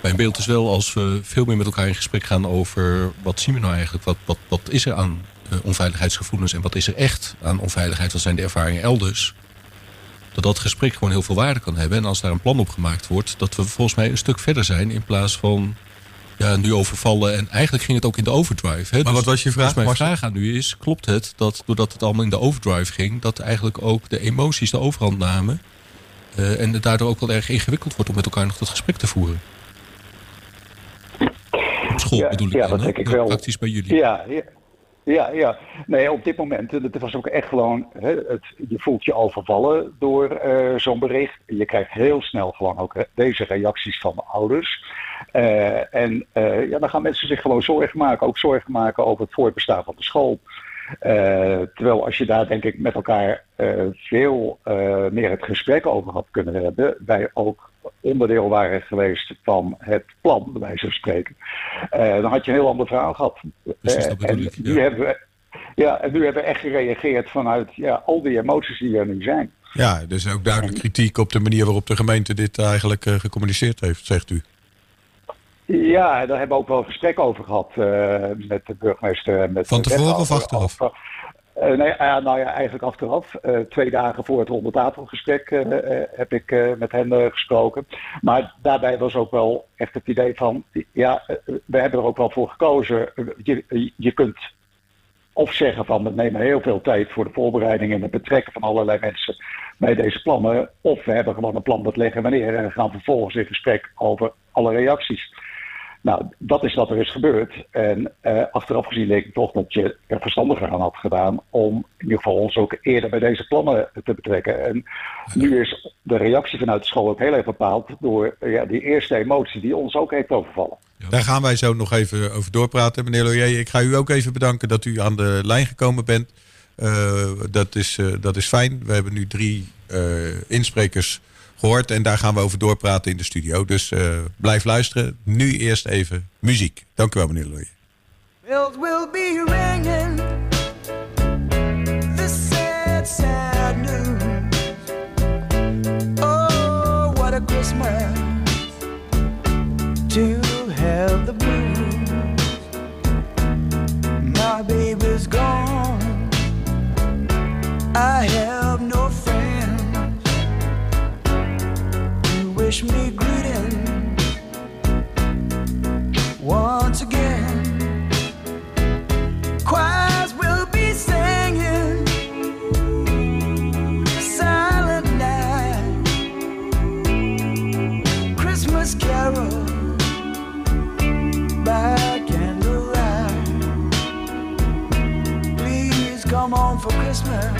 Mijn beeld is wel als we veel meer met elkaar in gesprek gaan over wat zien we nou eigenlijk? Wat, wat, wat is er aan onveiligheidsgevoelens en wat is er echt aan onveiligheid, wat zijn de ervaringen elders. Dat dat gesprek gewoon heel veel waarde kan hebben. En als daar een plan op gemaakt wordt, dat we volgens mij een stuk verder zijn in plaats van ja, nu overvallen. En eigenlijk ging het ook in de overdrive. Hè? Maar wat was je vraag? Dus mijn vraag aan u is, klopt het dat doordat het allemaal in de overdrive ging, dat eigenlijk ook de emoties de overhand namen uh, en het daardoor ook wel erg ingewikkeld wordt om met elkaar nog dat gesprek te voeren? Op school ja, bedoel ik ja, dan, dat denk ik wel. Praktisch bij jullie. Ja, ja. Ja, ja. Nee, op dit moment, het was ook echt gewoon, hè, het, je voelt je overvallen door uh, zo'n bericht. Je krijgt heel snel gewoon ook deze reacties van de ouders. Uh, en ja, dan gaan mensen zich gewoon zorgen maken, ook zorgen maken over het voortbestaan van de school. terwijl als je daar denk ik met elkaar veel meer het gesprek over had kunnen hebben, wij ook onderdeel waren geweest van het plan, bij wijze van spreken, uh, dan had je een heel ander verhaal gehad. Precies, dat bedoel en ik, nu ja. hebben we, ja, en nu hebben we echt gereageerd vanuit ja, al die emoties die er nu zijn. Ja, dus ook duidelijk kritiek op de manier waarop de gemeente dit eigenlijk uh, gecommuniceerd heeft, zegt u. Ja, daar hebben we ook wel een gesprek over gehad uh, met de burgemeester. Met Van de tevoren of achteraf? Uh, nee, uh, nou ja, eigenlijk achteraf. Uh, twee dagen voor het rondetafelgesprek heb ik met hen gesproken. Maar daarbij was ook wel echt het idee van... ja, we hebben er ook wel voor gekozen. Je, je kunt of zeggen van... we nemen heel veel tijd voor de voorbereiding... en het betrekken van allerlei mensen bij deze plannen. Of we hebben gewoon een plan dat leggen wanneer... en gaan vervolgens in gesprek over alle reacties. Nou, dat is wat er is gebeurd. En uh, achteraf gezien denk ik toch dat je er verstandiger aan had gedaan om in ieder geval ons ook eerder bij deze plannen te betrekken. En nu is de reactie vanuit de school ook heel erg bepaald door ja, die eerste emotie die ons ook heeft overvallen. Daar gaan wij zo nog even over doorpraten. Meneer Loyer, ik ga u ook even bedanken dat u aan de lijn gekomen bent. Uh, dat, is, dat is fijn. We hebben nu drie insprekers gehoord. En daar gaan we over doorpraten in de studio. Dus uh, blijf luisteren. Nu eerst even muziek. Dank u wel, meneer Looy. Bells will be ringing. This sad, sad news. Oh, what a Christmas to have the blues. My baby's gone. I have wish me greeting once again. Choirs will be singing silent night, Christmas carol by candlelight. Please come home for Christmas.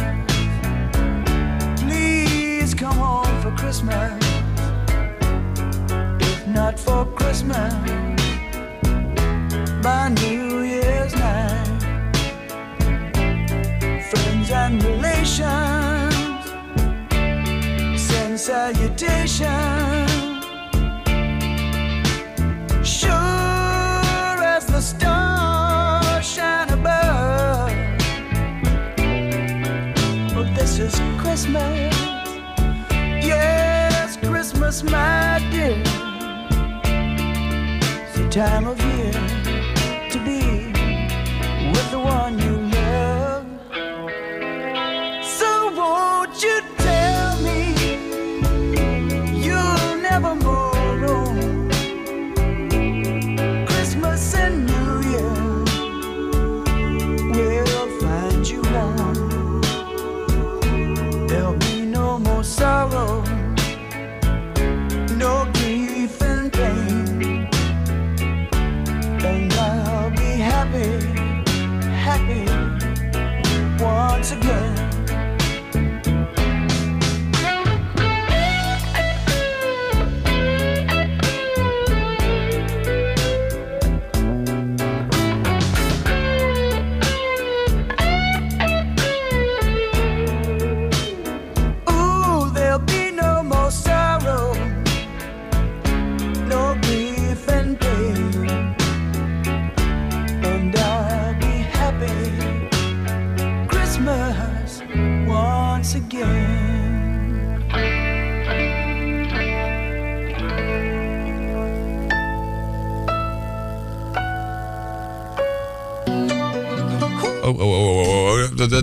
Please come home for Christmas not for Christmas, by New Year's night. Friends and relations send salutation. Sure as the stars shine above. Well, this is Christmas. Yes, Christmas, my time of year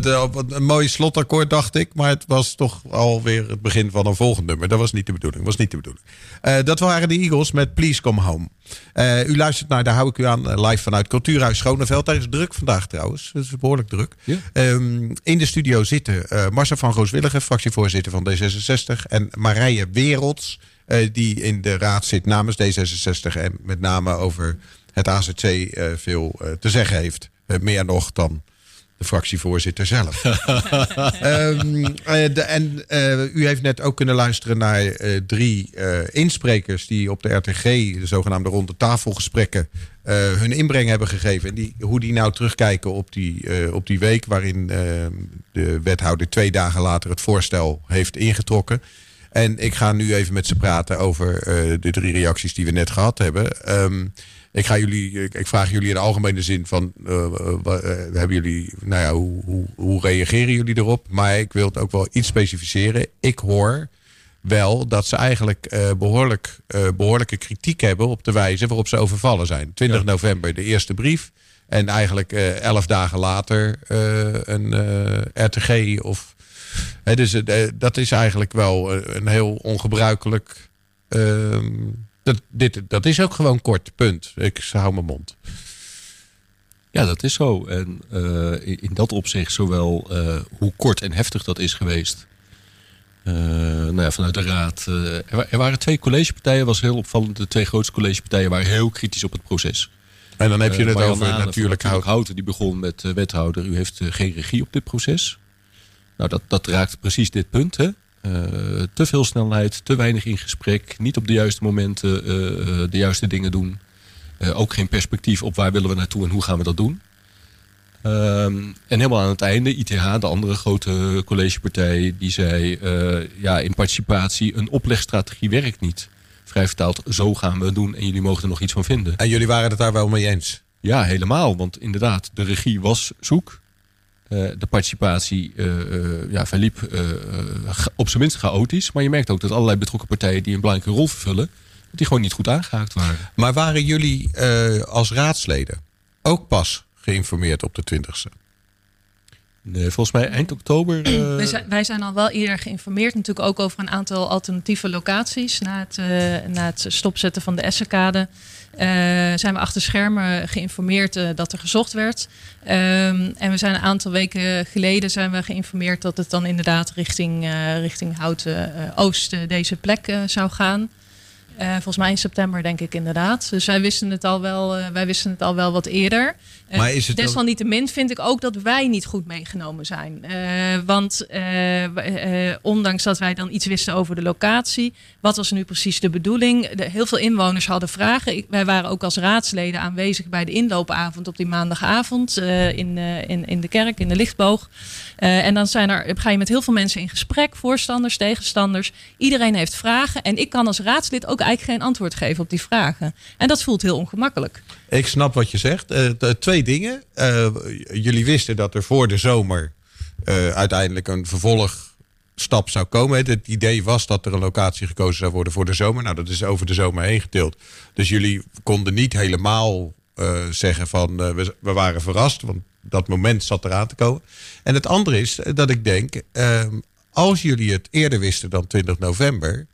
wat Een mooi slotakkoord, dacht ik. Maar het was toch alweer het begin van een volgend nummer. Dat was niet de bedoeling. Was niet de bedoeling. Eh, dat waren de Eagles met Please Come Home. Eh, u luistert naar, daar hou ik u aan, eh, live vanuit Cultuurhuis Schoneveld. Daar is druk vandaag trouwens. Het is behoorlijk druk. Ja. Ehm, in de studio zitten eh Marcel van Rooswilligen, fractievoorzitter van D66. En Marije Werelds, eh, die in de raad zit namens D66. En met name over het AZC eh, veel eh, te zeggen heeft. Eh, meer nog dan de fractievoorzitter zelf. Ehm, eh, de- en eh, u heeft net ook kunnen luisteren naar eh, drie insprekers die op de RTG, de zogenaamde ronde tafelgesprekken, hun inbreng hebben gegeven. En die, hoe die nou terugkijken op die, op die week waarin eh, de wethouder twee dagen later het voorstel heeft ingetrokken. En ik ga nu even met ze praten over de drie reacties die we net gehad hebben. Ehm, ik, ga jullie, ik, ik vraag jullie in de algemene zin van, eh, eh, eh, hebben jullie, nou ja, hoe, hoe, hoe reageren jullie erop? Maar ik wil het ook wel iets specificeren. Ik hoor wel dat ze eigenlijk eh, behoorlijk, eh, behoorlijke kritiek hebben op de wijze waarop ze overvallen zijn. 20 november de eerste brief. En eigenlijk elf dagen later een RTG of... Hè, dus dat is eigenlijk wel een heel ongebruikelijk... ehm, dat, dit, dat is ook gewoon kort, punt. Ik hou mijn mond. Ja, dat is zo. En eh, in, dat opzicht, zowel eh, hoe kort en heftig dat is geweest. eh, nou ja, vanuit de raad. er, er waren twee collegepartijen, was heel opvallend. De twee grootste collegepartijen waren heel kritisch op het proces. En dan heb je het over natuurlijk hout. Houten. Die begon met wethouder. U heeft geen regie op dit proces. Nou, dat, dat raakt precies dit punt. Hè? Eh, te veel snelheid, te weinig in gesprek. Niet op de juiste momenten eh, eh, de juiste dingen doen. Ook geen perspectief op waar willen we naartoe en hoe gaan we dat doen. Ehm, en helemaal aan het einde, ITH, de andere grote collegepartij, die zei: ja, in participatie, een oplegstrategie werkt niet. Vrij vertaald, zo gaan we het doen en jullie mogen er nog iets van vinden. En jullie waren het daar wel mee eens. Ja, helemaal. Want inderdaad, de regie was zoek. Eh, de participatie eh, eh, ja, verliep op zijn minst chaotisch. Maar je merkt ook dat allerlei betrokken partijen die een belangrijke rol vervullen, die gewoon niet goed aangehaakt waren. Maar waren jullie als raadsleden ook pas geïnformeerd op de 20ste? Nee, volgens mij eind oktober. eh, Wij zijn, wij zijn al wel eerder geïnformeerd, natuurlijk ook over een aantal alternatieve locaties. Na het, eh, na het stopzetten van de Essenkade eh, zijn we achter schermen geïnformeerd dat er gezocht werd. Ehm, en we zijn een aantal weken geleden zijn we geïnformeerd dat het dan inderdaad richting, richting Houten Oost deze plek zou gaan. Eh, volgens mij in september, denk ik inderdaad. Dus wij wisten het al wel, eh, wij wisten het al wel wat eerder. Eh, Maar is het desalniettemin vind ik ook dat wij niet goed meegenomen zijn. Want ondanks dat wij dan iets wisten over de locatie, wat was nu precies de bedoeling? De, heel veel inwoners hadden vragen. Ik, wij waren ook als raadsleden aanwezig bij de inloopavond op die maandagavond in, in, in de kerk, in de lichtboog. En dan zijn er, ga je met heel veel mensen in gesprek, voorstanders, tegenstanders. Iedereen heeft vragen. En ik kan als raadslid ook eigenlijk geen antwoord geven op die vragen. En dat voelt heel ongemakkelijk. Ik snap wat je zegt. Eh, t- twee dingen. Eh, jullie wisten dat er voor de zomer eh, uiteindelijk een vervolgstap zou komen. Het idee was dat er een locatie gekozen zou worden voor de zomer. Nou, dat is over de zomer heen getild. Dus jullie konden niet helemaal eh, zeggen van eh, we, we waren verrast. Want dat moment zat eraan te komen. En het andere is eh, dat ik denk, eh, als jullie het eerder wisten dan 20 november,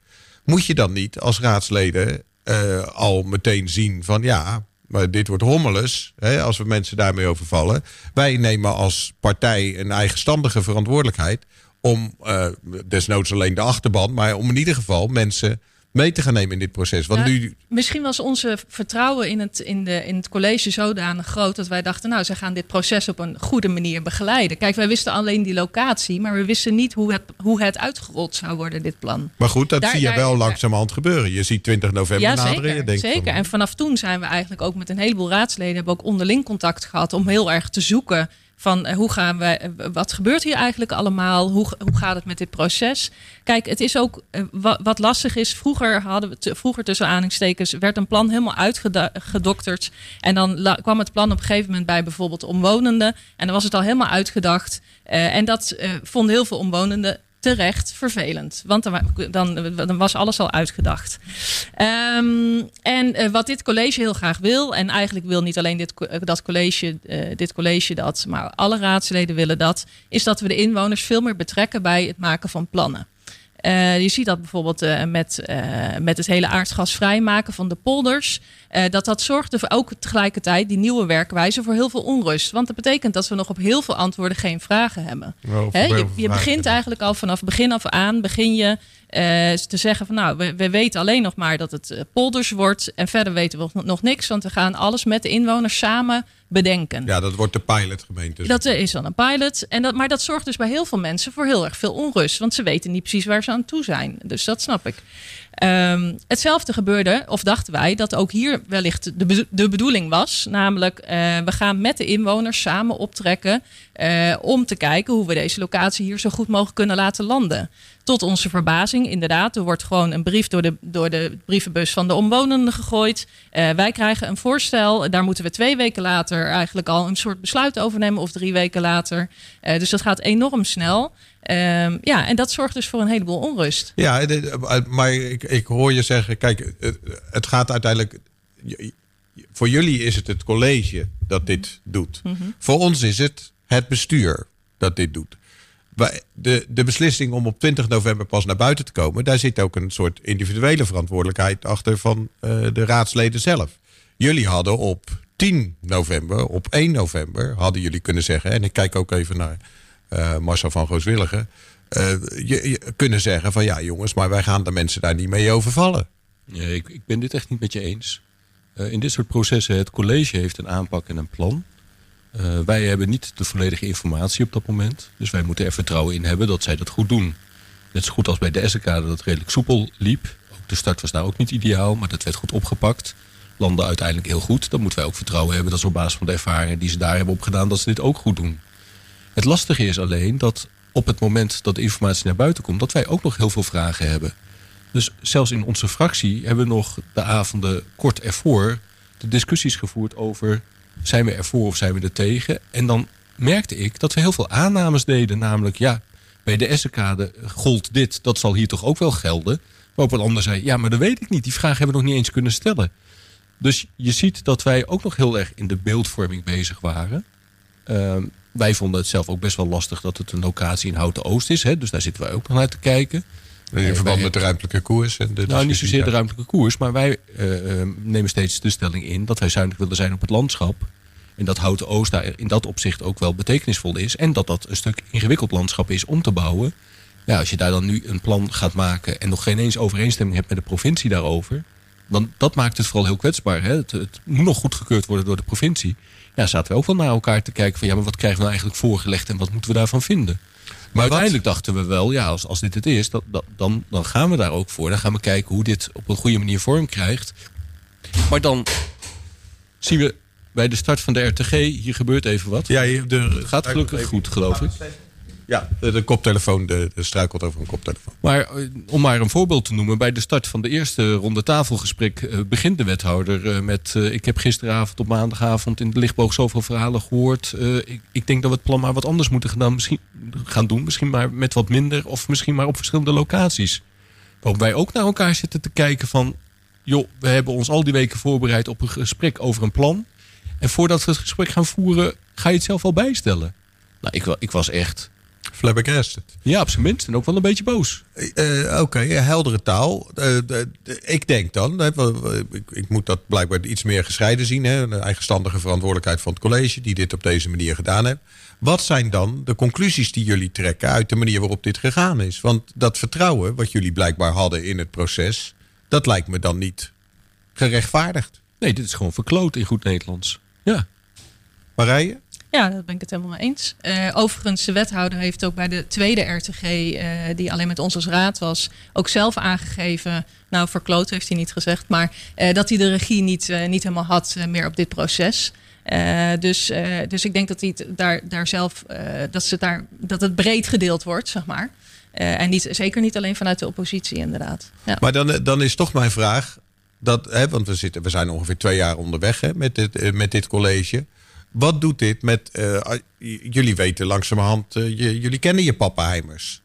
moet je dan niet als raadsleden eh, al meteen zien van ja, maar dit wordt hommeles, hè, als we mensen daarmee overvallen. Wij nemen als partij een eigenstandige verantwoordelijkheid om eh, desnoods alleen de achterban, maar om in ieder geval mensen mee te gaan nemen in dit proces. Want Ja, nu, Misschien was onze vertrouwen in het, in, de, in het college zodanig groot dat wij dachten, nou, ze gaan dit proces op een goede manier begeleiden. Kijk, wij wisten alleen die locatie, maar we wisten niet hoe het, hoe het uitgerold zou worden, dit plan. maar goed, dat Daar- zie je daar- wel daar- langzamerhand gebeuren. Je ziet 20 november Ja, naderen. Je zeker. denkt zeker. van, En vanaf toen zijn we eigenlijk ook met een heleboel raadsleden hebben ook onderling contact gehad om heel erg te zoeken van eh, hoe gaan we, eh, wat gebeurt hier eigenlijk allemaal? Hoe, hoe gaat het met dit proces? Kijk, het is ook eh, wa- wat lastig is. Vroeger hadden we, vroeger tussen aanhalingstekens, werd een plan helemaal uitgedokterd. En dan kwam het plan op een gegeven moment bij bijvoorbeeld omwonenden. En dan was het al helemaal uitgedacht. En dat vonden heel veel omwonenden terecht vervelend. Want dan, dan, was alles al uitgedacht. Ehm, en eh, wat dit college heel graag wil, en eigenlijk wil niet alleen dit, eh, dat college, eh, dit college dat, maar alle raadsleden willen dat, is dat we de inwoners veel meer betrekken bij het maken van plannen. Eh, je ziet dat bijvoorbeeld eh, met, eh, met het hele aardgas vrijmaken van de polders. dat dat zorgde voor ook tegelijkertijd die nieuwe werkwijze voor heel veel onrust. Want dat betekent dat we nog op heel veel antwoorden geen vragen hebben. Wel je, je begint eigenlijk al vanaf begin af aan, begin je eh, te zeggen van nou, we, we weten alleen nog maar dat het eh, polders wordt. En verder weten we nog, nog niks, want we gaan alles met de inwoners samen bedenken. Ja, dat wordt de pilotgemeente. Dat eh, is dan een pilot. En dat, maar dat zorgt dus bij heel veel mensen voor heel erg veel onrust. Want ze weten niet precies waar ze aan toe zijn. Dus dat snap ik. Ehm, hetzelfde gebeurde, of dachten wij, dat ook hier wellicht de, de bedoeling was. Namelijk, we gaan met de inwoners samen optrekken. om te kijken hoe we deze locatie hier zo goed mogelijk kunnen laten landen. Tot onze verbazing, inderdaad, er wordt gewoon een brief door de, door de brievenbus van de omwonenden gegooid. Eh, wij krijgen een voorstel. Daar moeten we twee weken later eigenlijk al een soort besluit over nemen, of drie weken later. Eh, dus dat gaat enorm snel. Ehm, ja, en dat zorgt dus voor een heleboel onrust. Ja, de- maar ik, ik hoor je zeggen, kijk, het, gaat uiteindelijk. Voor jullie is het het college dat dit doet. Voor ons is het het bestuur dat dit doet. De, de beslissing om op 20 november pas naar buiten te komen, daar zit ook een soort individuele verantwoordelijkheid achter van eh, de raadsleden zelf. Jullie hadden op 10 november, op 1 november, hadden jullie kunnen zeggen, en ik kijk ook even naar eh, Marcel van Gooswilligen, eh, je, kunnen zeggen van ja jongens, maar wij gaan de mensen daar niet mee overvallen. Nee, ik, ik ben dit echt niet met je eens. In dit soort processen, het college heeft een aanpak en een plan. Eh, wij hebben niet de volledige informatie op dat moment. Dus wij moeten er vertrouwen in hebben dat zij dat goed doen. Net zo goed als bij de Essenkade dat het redelijk soepel liep. Ook de start was daar ook niet ideaal, maar dat werd goed opgepakt. Landde uiteindelijk heel goed. Dan moeten wij ook vertrouwen hebben dat ze op basis van de ervaringen die ze daar hebben opgedaan, dat ze dit ook goed doen. Het lastige is alleen dat op het moment dat de informatie naar buiten komt, dat wij ook nog heel veel vragen hebben. Dus zelfs in onze fractie hebben we nog de avonden kort ervoor de discussies gevoerd over zijn we ervoor of zijn we er tegen. En dan merkte ik dat we heel veel aannames deden. Namelijk, ja, bij de Essenkade gold dit, dat zal hier toch ook wel gelden. Waarop een ander zei, ja, maar dat weet ik niet. Die vraag hebben we nog niet eens kunnen stellen. Dus je ziet dat wij ook nog heel erg in de beeldvorming bezig waren. Ehm, wij vonden het zelf ook best wel lastig dat het een locatie in Houten Oost is. Hè? Dus daar zitten wij ook nog naar te kijken. In Eh, verband met de ruimtelijke koers. En de nou, niet discussie zozeer de ruimtelijke koers, maar wij eh, eh, nemen steeds de stelling in dat wij zuinig willen zijn op het landschap. En dat Houten Oost daar in dat opzicht ook wel betekenisvol is. En dat dat een stuk ingewikkeld landschap is om te bouwen. Ja, als je daar dan nu een plan gaat maken en nog geen eens overeenstemming hebt met de provincie daarover. Want dat maakt het vooral heel kwetsbaar. Hè? Het, het moet nog goedgekeurd worden door de provincie. Ja, zaten we ook wel naar elkaar te kijken van ja, maar wat krijgen we nou eigenlijk voorgelegd en wat moeten we daarvan vinden? Maar uiteindelijk dachten we wel, ja, als, als dit het is, dat, dat- dan, dan gaan we daar ook voor. Dan gaan we kijken hoe dit op een goede manier vorm krijgt. Maar dan zien we bij de start van de RTG, hier gebeurt even wat. Ja, de, gaat gelukkig goed, geloof ik. Ja, de, koptelefoon de, struikelt over een koptelefoon. Maar eh, om maar een voorbeeld te noemen, bij de start van de eerste ronde tafelgesprek eh, begint de wethouder eh, met: Ik heb gisteravond op maandagavond in de lichtboog zoveel verhalen gehoord. Eh, ik, ik denk dat we het plan maar wat anders moeten gaan, misschien, gaan doen. Misschien maar met wat minder of misschien maar op verschillende locaties. Waarop wij ook naar elkaar zitten te kijken van: joh, we hebben ons al die weken voorbereid op een gesprek over een plan. En voordat we het gesprek gaan voeren, ga je het zelf al bijstellen. Nou, ik, ik was echt, Flabbergasted. ja, op zijn minst. En ook wel een beetje boos. Eh, Oké, ja, heldere taal. Eh, ik denk dan, hè, ik, ik moet dat blijkbaar iets meer gescheiden zien. Hè, de eigenstandige verantwoordelijkheid van het college, die dit op deze manier gedaan heeft. Wat zijn dan de conclusies die jullie trekken uit de manier waarop dit gegaan is? Want dat vertrouwen wat jullie blijkbaar hadden in het proces, dat lijkt me dan niet gerechtvaardigd. Nee, dit is gewoon verkloot in goed Nederlands. Ja. Marije? Ja, daar ben ik het helemaal mee eens. Eh, overigens, de wethouder heeft ook bij de tweede RTG, eh, die alleen met ons als raad was, ook zelf aangegeven, nou verkloot heeft hij niet gezegd, maar eh, dat hij de regie niet, niet helemaal had meer op dit proces. Dus, dus ik denk dat, hij het daar, daar zelf, dat, ze daar, dat het breed gedeeld wordt, zeg maar. En niet, zeker niet alleen vanuit de oppositie, inderdaad. Ja. Maar dan, dan is toch mijn vraag. Dat, hè, want we, zitten, we zijn ongeveer twee jaar onderweg hè, met, dit, met dit college. Wat doet dit met. eh, jullie weten langzamerhand. je, jullie kennen je pappenheimers.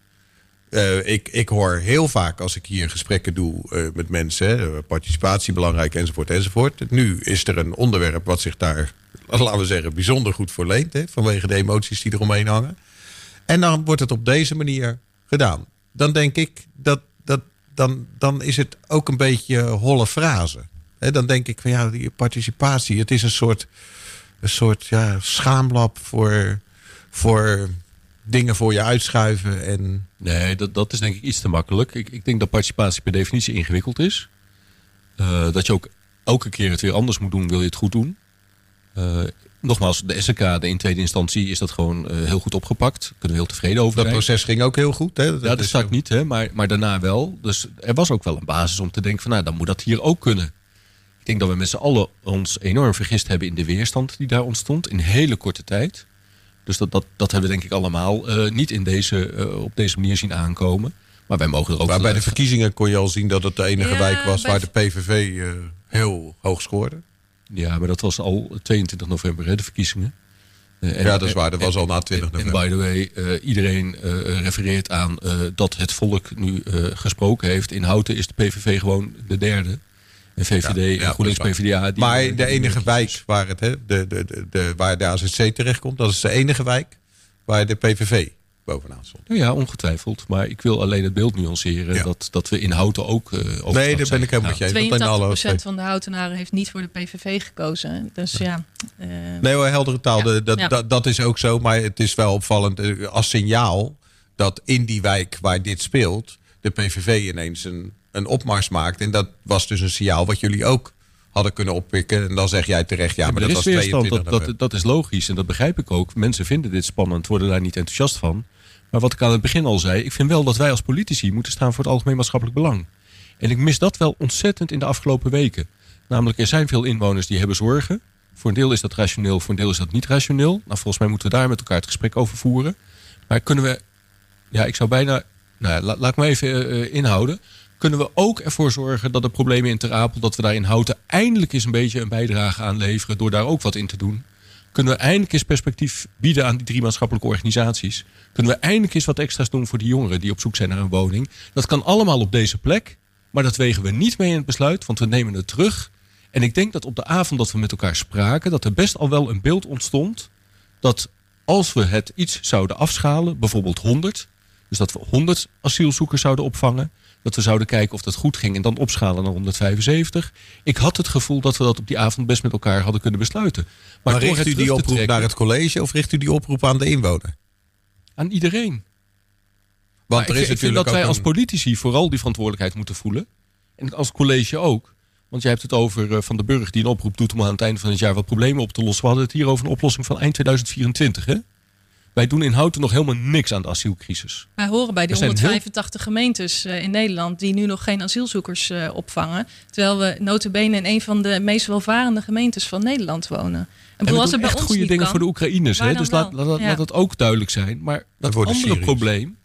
Eh, ik, ik hoor heel vaak als ik hier gesprekken doe met mensen. Participatie belangrijk enzovoort enzovoort. Nu is er een onderwerp wat zich daar. Laten we zeggen, bijzonder goed voor leent. Hè, vanwege de emoties die eromheen hangen. En dan wordt het op deze manier gedaan. Dan denk ik dat, dat dan, dan is het ook een beetje holle frase. Hè, dan denk ik van ja, die participatie, het is een soort, een soort ja, schaamlab voor, voor dingen voor je uitschuiven. En Nee, dat, dat is denk ik iets te makkelijk. Ik, ik denk dat participatie per definitie ingewikkeld is. Eh, dat je ook elke keer het weer anders moet doen, wil je het goed doen. Eh, nogmaals, de SK, de in tweede instantie, is dat gewoon eh, heel goed opgepakt. Daar kunnen we heel tevreden over dat zijn. proces ging ook heel goed. Hè? Ja, dat is- sta ik niet, hè, maar, maar daarna wel. Dus er was ook wel een basis om te denken van, nou, dan moet dat hier ook kunnen. Ik denk dat we met z'n allen ons enorm vergist hebben in de weerstand die daar ontstond in hele korte tijd. Dus dat, dat, dat hebben we denk ik allemaal eh, niet in deze, eh, op deze manier zien aankomen. Maar wij mogen er ook Maar bij de verkiezingen kon je al zien dat het de enige Ja, wijk was waar de PVV eh, heel hoog scoorde. Ja, maar dat was al 22 november, hè, de verkiezingen. Eh, en- ja, dat is waar. Dat was al na En, 20 en november. by the way, eh, iedereen eh, refereert aan eh, dat het volk nu eh, gesproken heeft. In Houten is de PVV gewoon de derde. En VVD Ja, ja, en GroenLinks. PvdA. Die, maar de enige wijk waar, het, hè, de, de, de, de, waar de AZC terechtkomt, dat is de enige wijk waar de PVV bovenaan stond. Ja, ja, ongetwijfeld. Maar ik wil alleen het beeld nuanceren Ja. dat, dat we in Houten ook. eh Nee, daar ben zijn. ik helemaal met je eens. Dat in alle 82% van de houtenaren heeft niet voor de PVV gekozen. Dus ja. eh, Nee hoor, heldere taal, Ja. de- dat, Ja. dat, dat is ook zo. Maar het is wel opvallend eh, als signaal dat in die wijk waar dit speelt... de PVV ineens een, een opmars maakt. En dat was dus een signaal wat jullie ook hadden kunnen oppikken. En dan zeg jij terecht, ja, maar dat was is weerstand, 22 dat, dat, dat is logisch en dat begrijp ik ook. Mensen vinden dit spannend, worden daar niet enthousiast van. Maar wat ik aan het begin al zei, ik vind wel dat wij als politici moeten staan voor het algemeen maatschappelijk belang. En ik mis dat wel ontzettend in de afgelopen weken. Namelijk, er zijn veel inwoners die hebben zorgen. Voor een deel is dat rationeel, voor een deel is dat niet rationeel. Nou, volgens mij moeten we daar met elkaar het gesprek over voeren. Maar kunnen we, ja, ik zou bijna, nou ja, la- laat ik me even eh, eh, inhouden. Kunnen we ook ervoor zorgen dat de problemen in Ter Apel, dat we daar in Houten eindelijk eens een beetje een bijdrage aan leveren door daar ook wat in te doen? Kunnen we eindelijk eens perspectief bieden aan die drie maatschappelijke organisaties? Kunnen we eindelijk eens wat extra's doen voor die jongeren die op zoek zijn naar een woning? Dat kan allemaal op deze plek, maar dat wegen we niet mee in het besluit, want we nemen het terug. En ik denk dat op de avond dat we met elkaar spraken, dat er best al wel een beeld ontstond dat als we het iets zouden afschalen, bijvoorbeeld 100, dus dat we 100 asielzoekers zouden opvangen, dat we zouden kijken of dat goed ging en dan opschalen naar 175. Ik had het gevoel dat we dat op die avond best met elkaar hadden kunnen besluiten. Maar, richt u die oproep trekken naar het college of richt u die oproep aan de inwoner? aan iedereen. Want Maar er ik, is ik vind natuurlijk dat wij als politici vooral die verantwoordelijkheid moeten voelen. En als college ook. Want jij hebt het over eh, Van de Burg die een oproep doet om aan het einde van het jaar wat problemen op te lossen. We hadden het hier over een oplossing van eind 2024. Hè? Wij doen in Houten nog helemaal niks aan de asielcrisis. Wij horen bij de Er zijn heel- 185 gemeentes eh, in Nederland die nu nog geen asielzoekers eh, opvangen. Terwijl we notabene in een van de meest welvarende gemeentes van Nederland wonen. En En als doen het bij echt ons goede dingen kan, voor de Oekraïners. Hè? Dus laat, laat, Ja. laat dat ook duidelijk zijn. Maar dat andere Syriërs. probleem,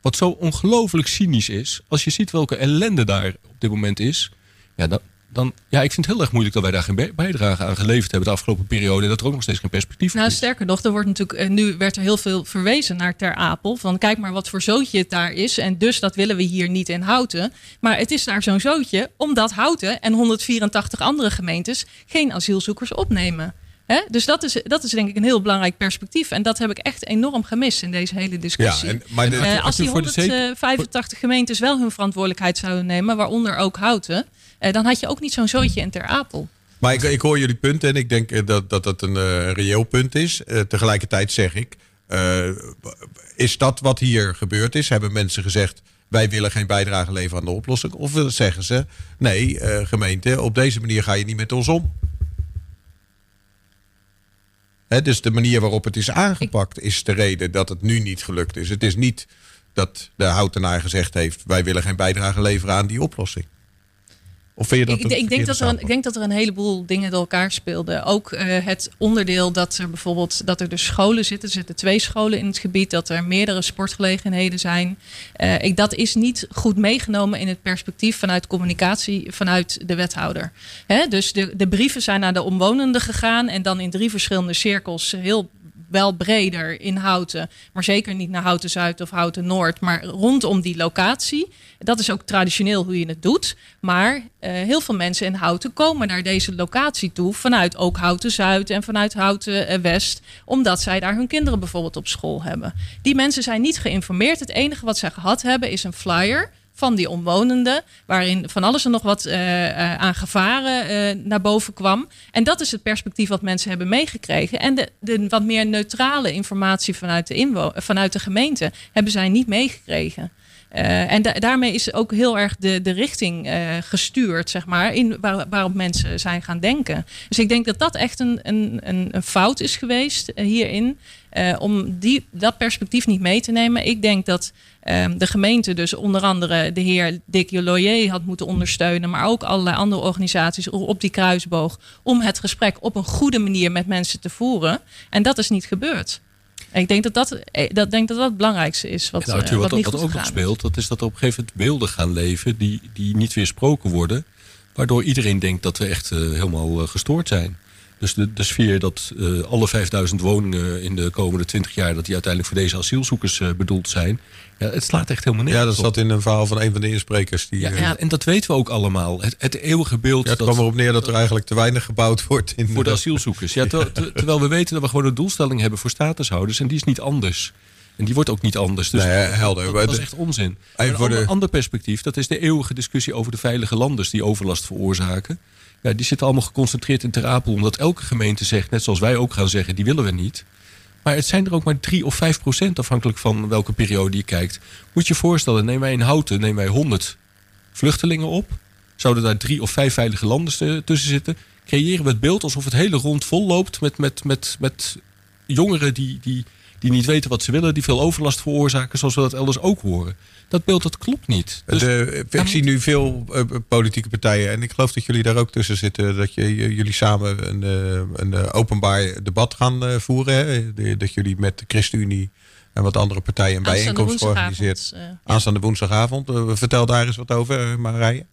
wat zo ongelooflijk cynisch is... als je ziet welke ellende daar op dit moment is... Ja, dan, dan, ja, ik vind het heel erg moeilijk dat wij daar geen bij- bijdrage aan geleverd hebben... de afgelopen periode en dat er ook nog steeds geen perspectief Nou, is. sterker nog, er wordt natuurlijk, eh, nu werd er heel veel verwezen naar Ter Apel. Van kijk maar wat voor zootje het daar is. En dus dat willen we hier niet in Houten. Maar het is daar zo'n zootje omdat Houten en 184 andere gemeentes geen asielzoekers opnemen. Hè? Dus dat is, dat is denk ik een heel belangrijk perspectief. En dat heb ik echt enorm gemist in deze hele Ja, discussie. en, maar de- Eh, als die voor de zeker- 185 gemeentes wel hun verantwoordelijkheid zouden nemen, waaronder ook Houten, eh, dan had je ook niet zo'n zootje in Ter Apel. Maar ik, ik hoor jullie punten en ik denk eh, dat dat, dat een eh, reëel punt is. Eh, tegelijkertijd zeg ik, eh, is dat wat hier gebeurd is? Hebben mensen gezegd, wij willen geen bijdrage leveren aan de oplossing? Of zeggen ze, nee eh, gemeente, op deze manier ga je niet met ons om? Dus de manier waarop het is aangepakt is de reden dat het nu niet gelukt is. Het is niet dat de houtenaar gezegd heeft, wij willen geen bijdrage leveren aan die oplossing. Of vind je dat Ik, denk dat er een, ik denk dat er een heleboel dingen door elkaar speelden. Ook eh, het onderdeel dat er bijvoorbeeld dat er dus scholen zitten. Er zitten twee scholen in het gebied. Dat er meerdere sportgelegenheden zijn. Eh, ik, dat is niet goed meegenomen in het perspectief vanuit communicatie vanuit de wethouder. Hè? Dus de, de brieven zijn naar de omwonenden gegaan. En dan in drie verschillende cirkels heel wel breder in Houten, maar zeker niet naar Houten Zuid of Houten Noord, maar rondom die locatie. Dat is ook traditioneel hoe je het doet. Maar eh, heel veel mensen in Houten komen naar deze locatie toe vanuit ook Houten Zuid en vanuit Houten eh, West, omdat zij daar hun kinderen bijvoorbeeld op school hebben. Die mensen zijn niet geïnformeerd. Het enige wat zij gehad hebben is een flyer van die omwonenden, waarin van alles en nog wat eh, eh, aan gevaren eh, naar boven kwam. En dat is het perspectief wat mensen hebben meegekregen. En de, wat meer neutrale informatie vanuit de, vanuit de gemeente hebben zij niet meegekregen. Eh, en da- daarmee is ook heel erg de, de richting eh, gestuurd, zeg maar, in waar, waarop mensen zijn gaan denken. Dus ik denk dat dat echt een, een, een, fout is geweest eh, hierin. om die, dat perspectief niet mee te nemen. Ik denk dat ehm, de gemeente dus onder andere de heer Dick Loyer had moeten ondersteunen. Maar ook allerlei andere organisaties op die kruisboog. Om het gesprek op een goede manier met mensen te voeren. En dat is niet gebeurd. Ik denk dat dat, eh, dat, denk dat dat het belangrijkste is. Wat, Arthur, eh, wat, wat niet wat ook nog speelt, dat is dat er op een gegeven moment beelden gaan leven die, die niet weersproken worden. Waardoor iedereen denkt dat we echt eh, helemaal gestoord zijn. Dus de, de sfeer dat eh, alle 5000 woningen in de komende 20 jaar... dat die uiteindelijk voor deze asielzoekers eh, bedoeld zijn. Ja, het slaat echt helemaal neer. Ja, dat zat in een verhaal van een van de insprekers. Die, Ja, eh, en, en dat weten we ook allemaal. Het, het eeuwige beeld ja, het dat, kwam erop neer dat er eigenlijk te weinig gebouwd wordt. In voor de asielzoekers. Ja, ter- ter- terwijl we weten dat we gewoon een doelstelling hebben voor statushouders. En die is niet anders. En die wordt ook niet anders. Dus Nee, helder. Dat, is echt onzin. Een de- ander, ander perspectief, dat is de eeuwige discussie over de veilige landers die overlast veroorzaken. Ja, die zitten allemaal geconcentreerd in Ter Apel, omdat elke gemeente zegt, net zoals wij ook gaan zeggen, die willen we niet. Maar het zijn er ook maar 3 of 5 procent, afhankelijk van welke periode je kijkt. Moet je je voorstellen, nemen wij in Houten nemen wij 100 vluchtelingen op. Zouden daar drie of vijf veilige landen eh, tussen zitten? Creëren we het beeld alsof het hele rond vol loopt met, met, met, met jongeren die, die, die niet weten wat ze willen, die veel overlast veroorzaken, zoals we dat elders ook horen. Dat beeld dat klopt niet. Dus de, ik zie nu veel eh, politieke partijen, en ik geloof dat jullie daar ook tussen zitten, dat je, jullie samen een, eh, een eh, openbaar debat gaan voeren. Hè? De- dat jullie met de ChristenUnie en wat andere partijen een bijeenkomst georganiseerd. ja. Aanstaande woensdagavond. Vertel daar eens wat over, Marije.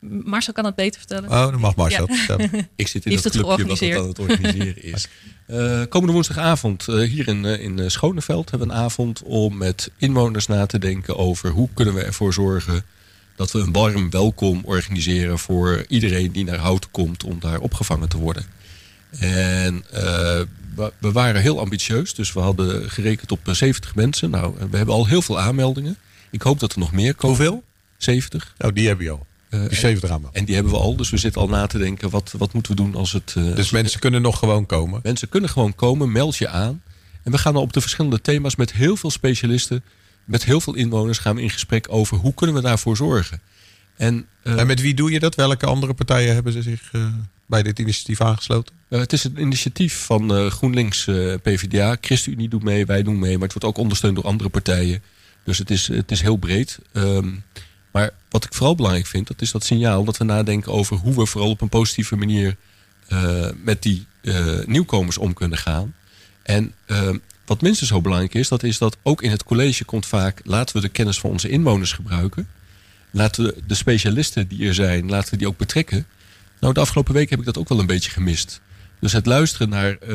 Marcel kan het beter vertellen. Oh, dan mag Marcel Ja. vertellen. Ik zit in het clubje wat het aan het organiseren is. Eh, komende woensdagavond eh, hier in, eh, in Schoneveld hebben we een avond om met inwoners na te denken over hoe kunnen we ervoor zorgen dat we een warm welkom organiseren voor iedereen die naar Houten komt om daar opgevangen te worden. En we, we waren heel ambitieus, dus we hadden gerekend op eh, 70 mensen. Nou, we hebben al heel veel aanmeldingen. Ik hoop dat er nog meer komen. Hoeveel? 70. Oh, die heb je al. Eh, Die 70 aan. en die hebben we al, dus we zitten al na te denken, wat, wat moeten we doen als het... eh, als Dus het- mensen kunnen nog gewoon komen. Mensen kunnen gewoon komen, meld je aan. En we gaan dan op de verschillende thema's met heel veel specialisten, met heel veel inwoners, gaan we in gesprek over hoe kunnen we daarvoor zorgen. En, eh, En met wie doe je dat? Welke andere partijen hebben ze zich bij dit initiatief aangesloten? Het is een initiatief van GroenLinks, PvdA. ChristenUnie doet mee, wij doen mee. Maar het wordt ook ondersteund door andere partijen. Dus het is, het is heel breed. Ehm, maar wat ik vooral belangrijk vind, dat is dat signaal dat we nadenken over hoe we vooral op een positieve manier eh, met die eh, nieuwkomers om kunnen gaan. En ehm, wat minstens zo belangrijk is, dat is dat ook in het college komt vaak, laten we de kennis van onze inwoners gebruiken. Laten we de specialisten die er zijn, laten we die ook betrekken. Nou, de afgelopen week heb ik dat ook wel een beetje gemist. Dus het luisteren naar eh,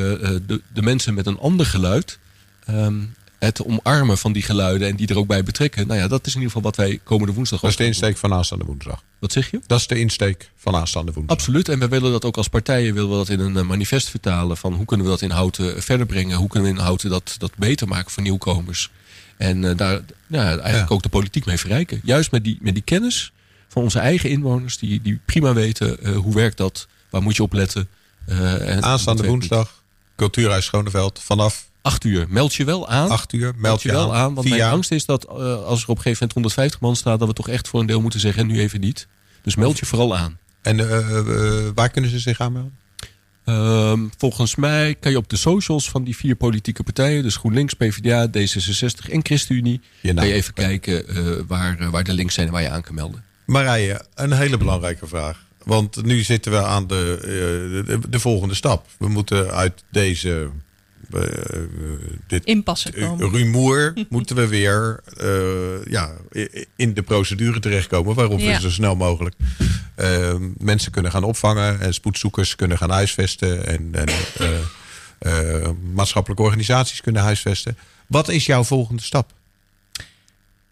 de, de mensen met een ander geluid. ehm, het omarmen van die geluiden en die er ook bij betrekken. Nou ja, dat is in ieder geval wat wij komende woensdag Dat is de insteek van aanstaande woensdag. Wat zeg je? Dat is de insteek van aanstaande woensdag. Absoluut. En we willen dat ook als partijen willen we dat in een eh, manifest vertalen. Van hoe kunnen we dat in Houten verder brengen? Hoe kunnen we in Houten dat, dat beter maken voor nieuwkomers? En eh, daar ja, eigenlijk Ja. ook de politiek mee verrijken. Juist met die, met die kennis van onze eigen inwoners. Die, die prima weten eh, hoe werkt dat? Waar moet je op letten? Eh, en Aanstaande woensdag, Cultuurhuis Schoneveld, vanaf Acht uur. Meld je wel aan. 8 uur. Meld, Meld je wel aan. Want via, mijn angst is dat eh, als er op een gegeven moment 150 man staat... dat we toch echt voor een deel moeten zeggen en nu even niet. Dus meld je vooral aan. En eh, eh, waar kunnen ze zich aanmelden? Ehm, volgens mij kan je op de socials van die vier politieke partijen, dus GroenLinks, PvdA, D66 en ChristenUnie, Je kan je even kijken waar, waar de links zijn en waar je aan kan melden. Marije, een hele belangrijke vraag. Want nu zitten we aan de, de, de volgende stap. We moeten uit deze eh, dit Inpassen eh, komen. rumoer moeten we weer eh, ja, in de procedure terechtkomen. Waarop Ja. we zo snel mogelijk eh, mensen kunnen gaan opvangen. En spoedzoekers kunnen gaan huisvesten. En, en maatschappelijke organisaties kunnen huisvesten. Wat is jouw volgende stap?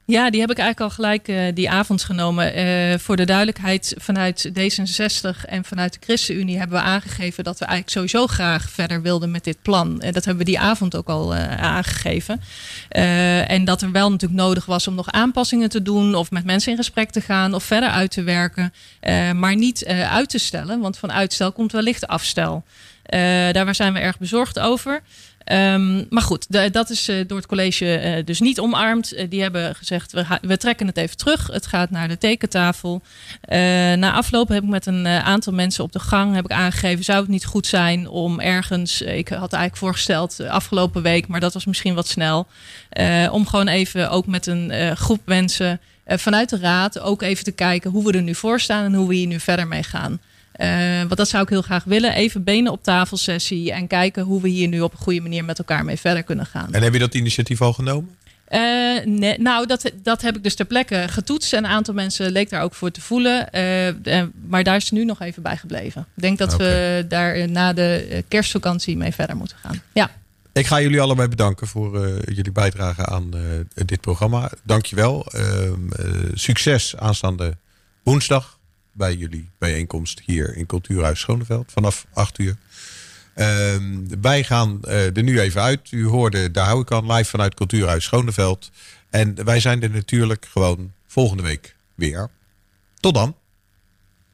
Ja, die heb ik eigenlijk al gelijk eh, die avond genomen. Eh, voor de duidelijkheid, vanuit D66 en vanuit de ChristenUnie hebben we aangegeven dat we eigenlijk sowieso graag verder wilden met dit plan. En dat hebben we die avond ook al eh, aangegeven. Eh, en dat er wel natuurlijk nodig was om nog aanpassingen te doen, of met mensen in gesprek te gaan, of verder uit te werken. Eh, maar niet eh, uit te stellen, want van uitstel komt wellicht afstel. Eh, daar zijn we erg bezorgd over. Ehm, maar goed, dat is eh, door het college eh, dus niet omarmd. Eh, die hebben gezegd, we, we trekken het even terug. Het gaat naar de tekentafel. Na afloop heb ik met een aantal mensen op de gang heb ik aangegeven... zou het niet goed zijn om ergens... ik had eigenlijk voorgesteld afgelopen week... maar dat was misschien wat snel... om gewoon even ook met een groep mensen... vanuit de raad ook even te kijken hoe we er nu voor staan... en hoe we hier nu verder mee gaan. Eh, want dat zou ik heel graag willen. Even benen op tafel sessie en kijken hoe we hier nu op een goede manier met elkaar mee verder kunnen gaan. En heb je dat initiatief al genomen? Eh, nee, nou, dat, dat heb ik dus ter plekke getoetst. En een aantal mensen leek daar ook voor te voelen. Eh, maar daar is het nu nog even bij gebleven. Ik denk dat we daar na de kerstvakantie mee verder moeten gaan. Ja, Ik ga jullie allebei bedanken voor jullie bijdrage aan dit programma. Dankjewel. Ehm eh succes aanstaande woensdag bij jullie bijeenkomst hier in Cultuurhuis Schoneveld vanaf 8 uur. Ehm, wij gaan eh, er nu even uit. U hoorde, daar hou ik aan, live vanuit Cultuurhuis Schoneveld. En wij zijn er natuurlijk gewoon volgende week weer. Tot dan.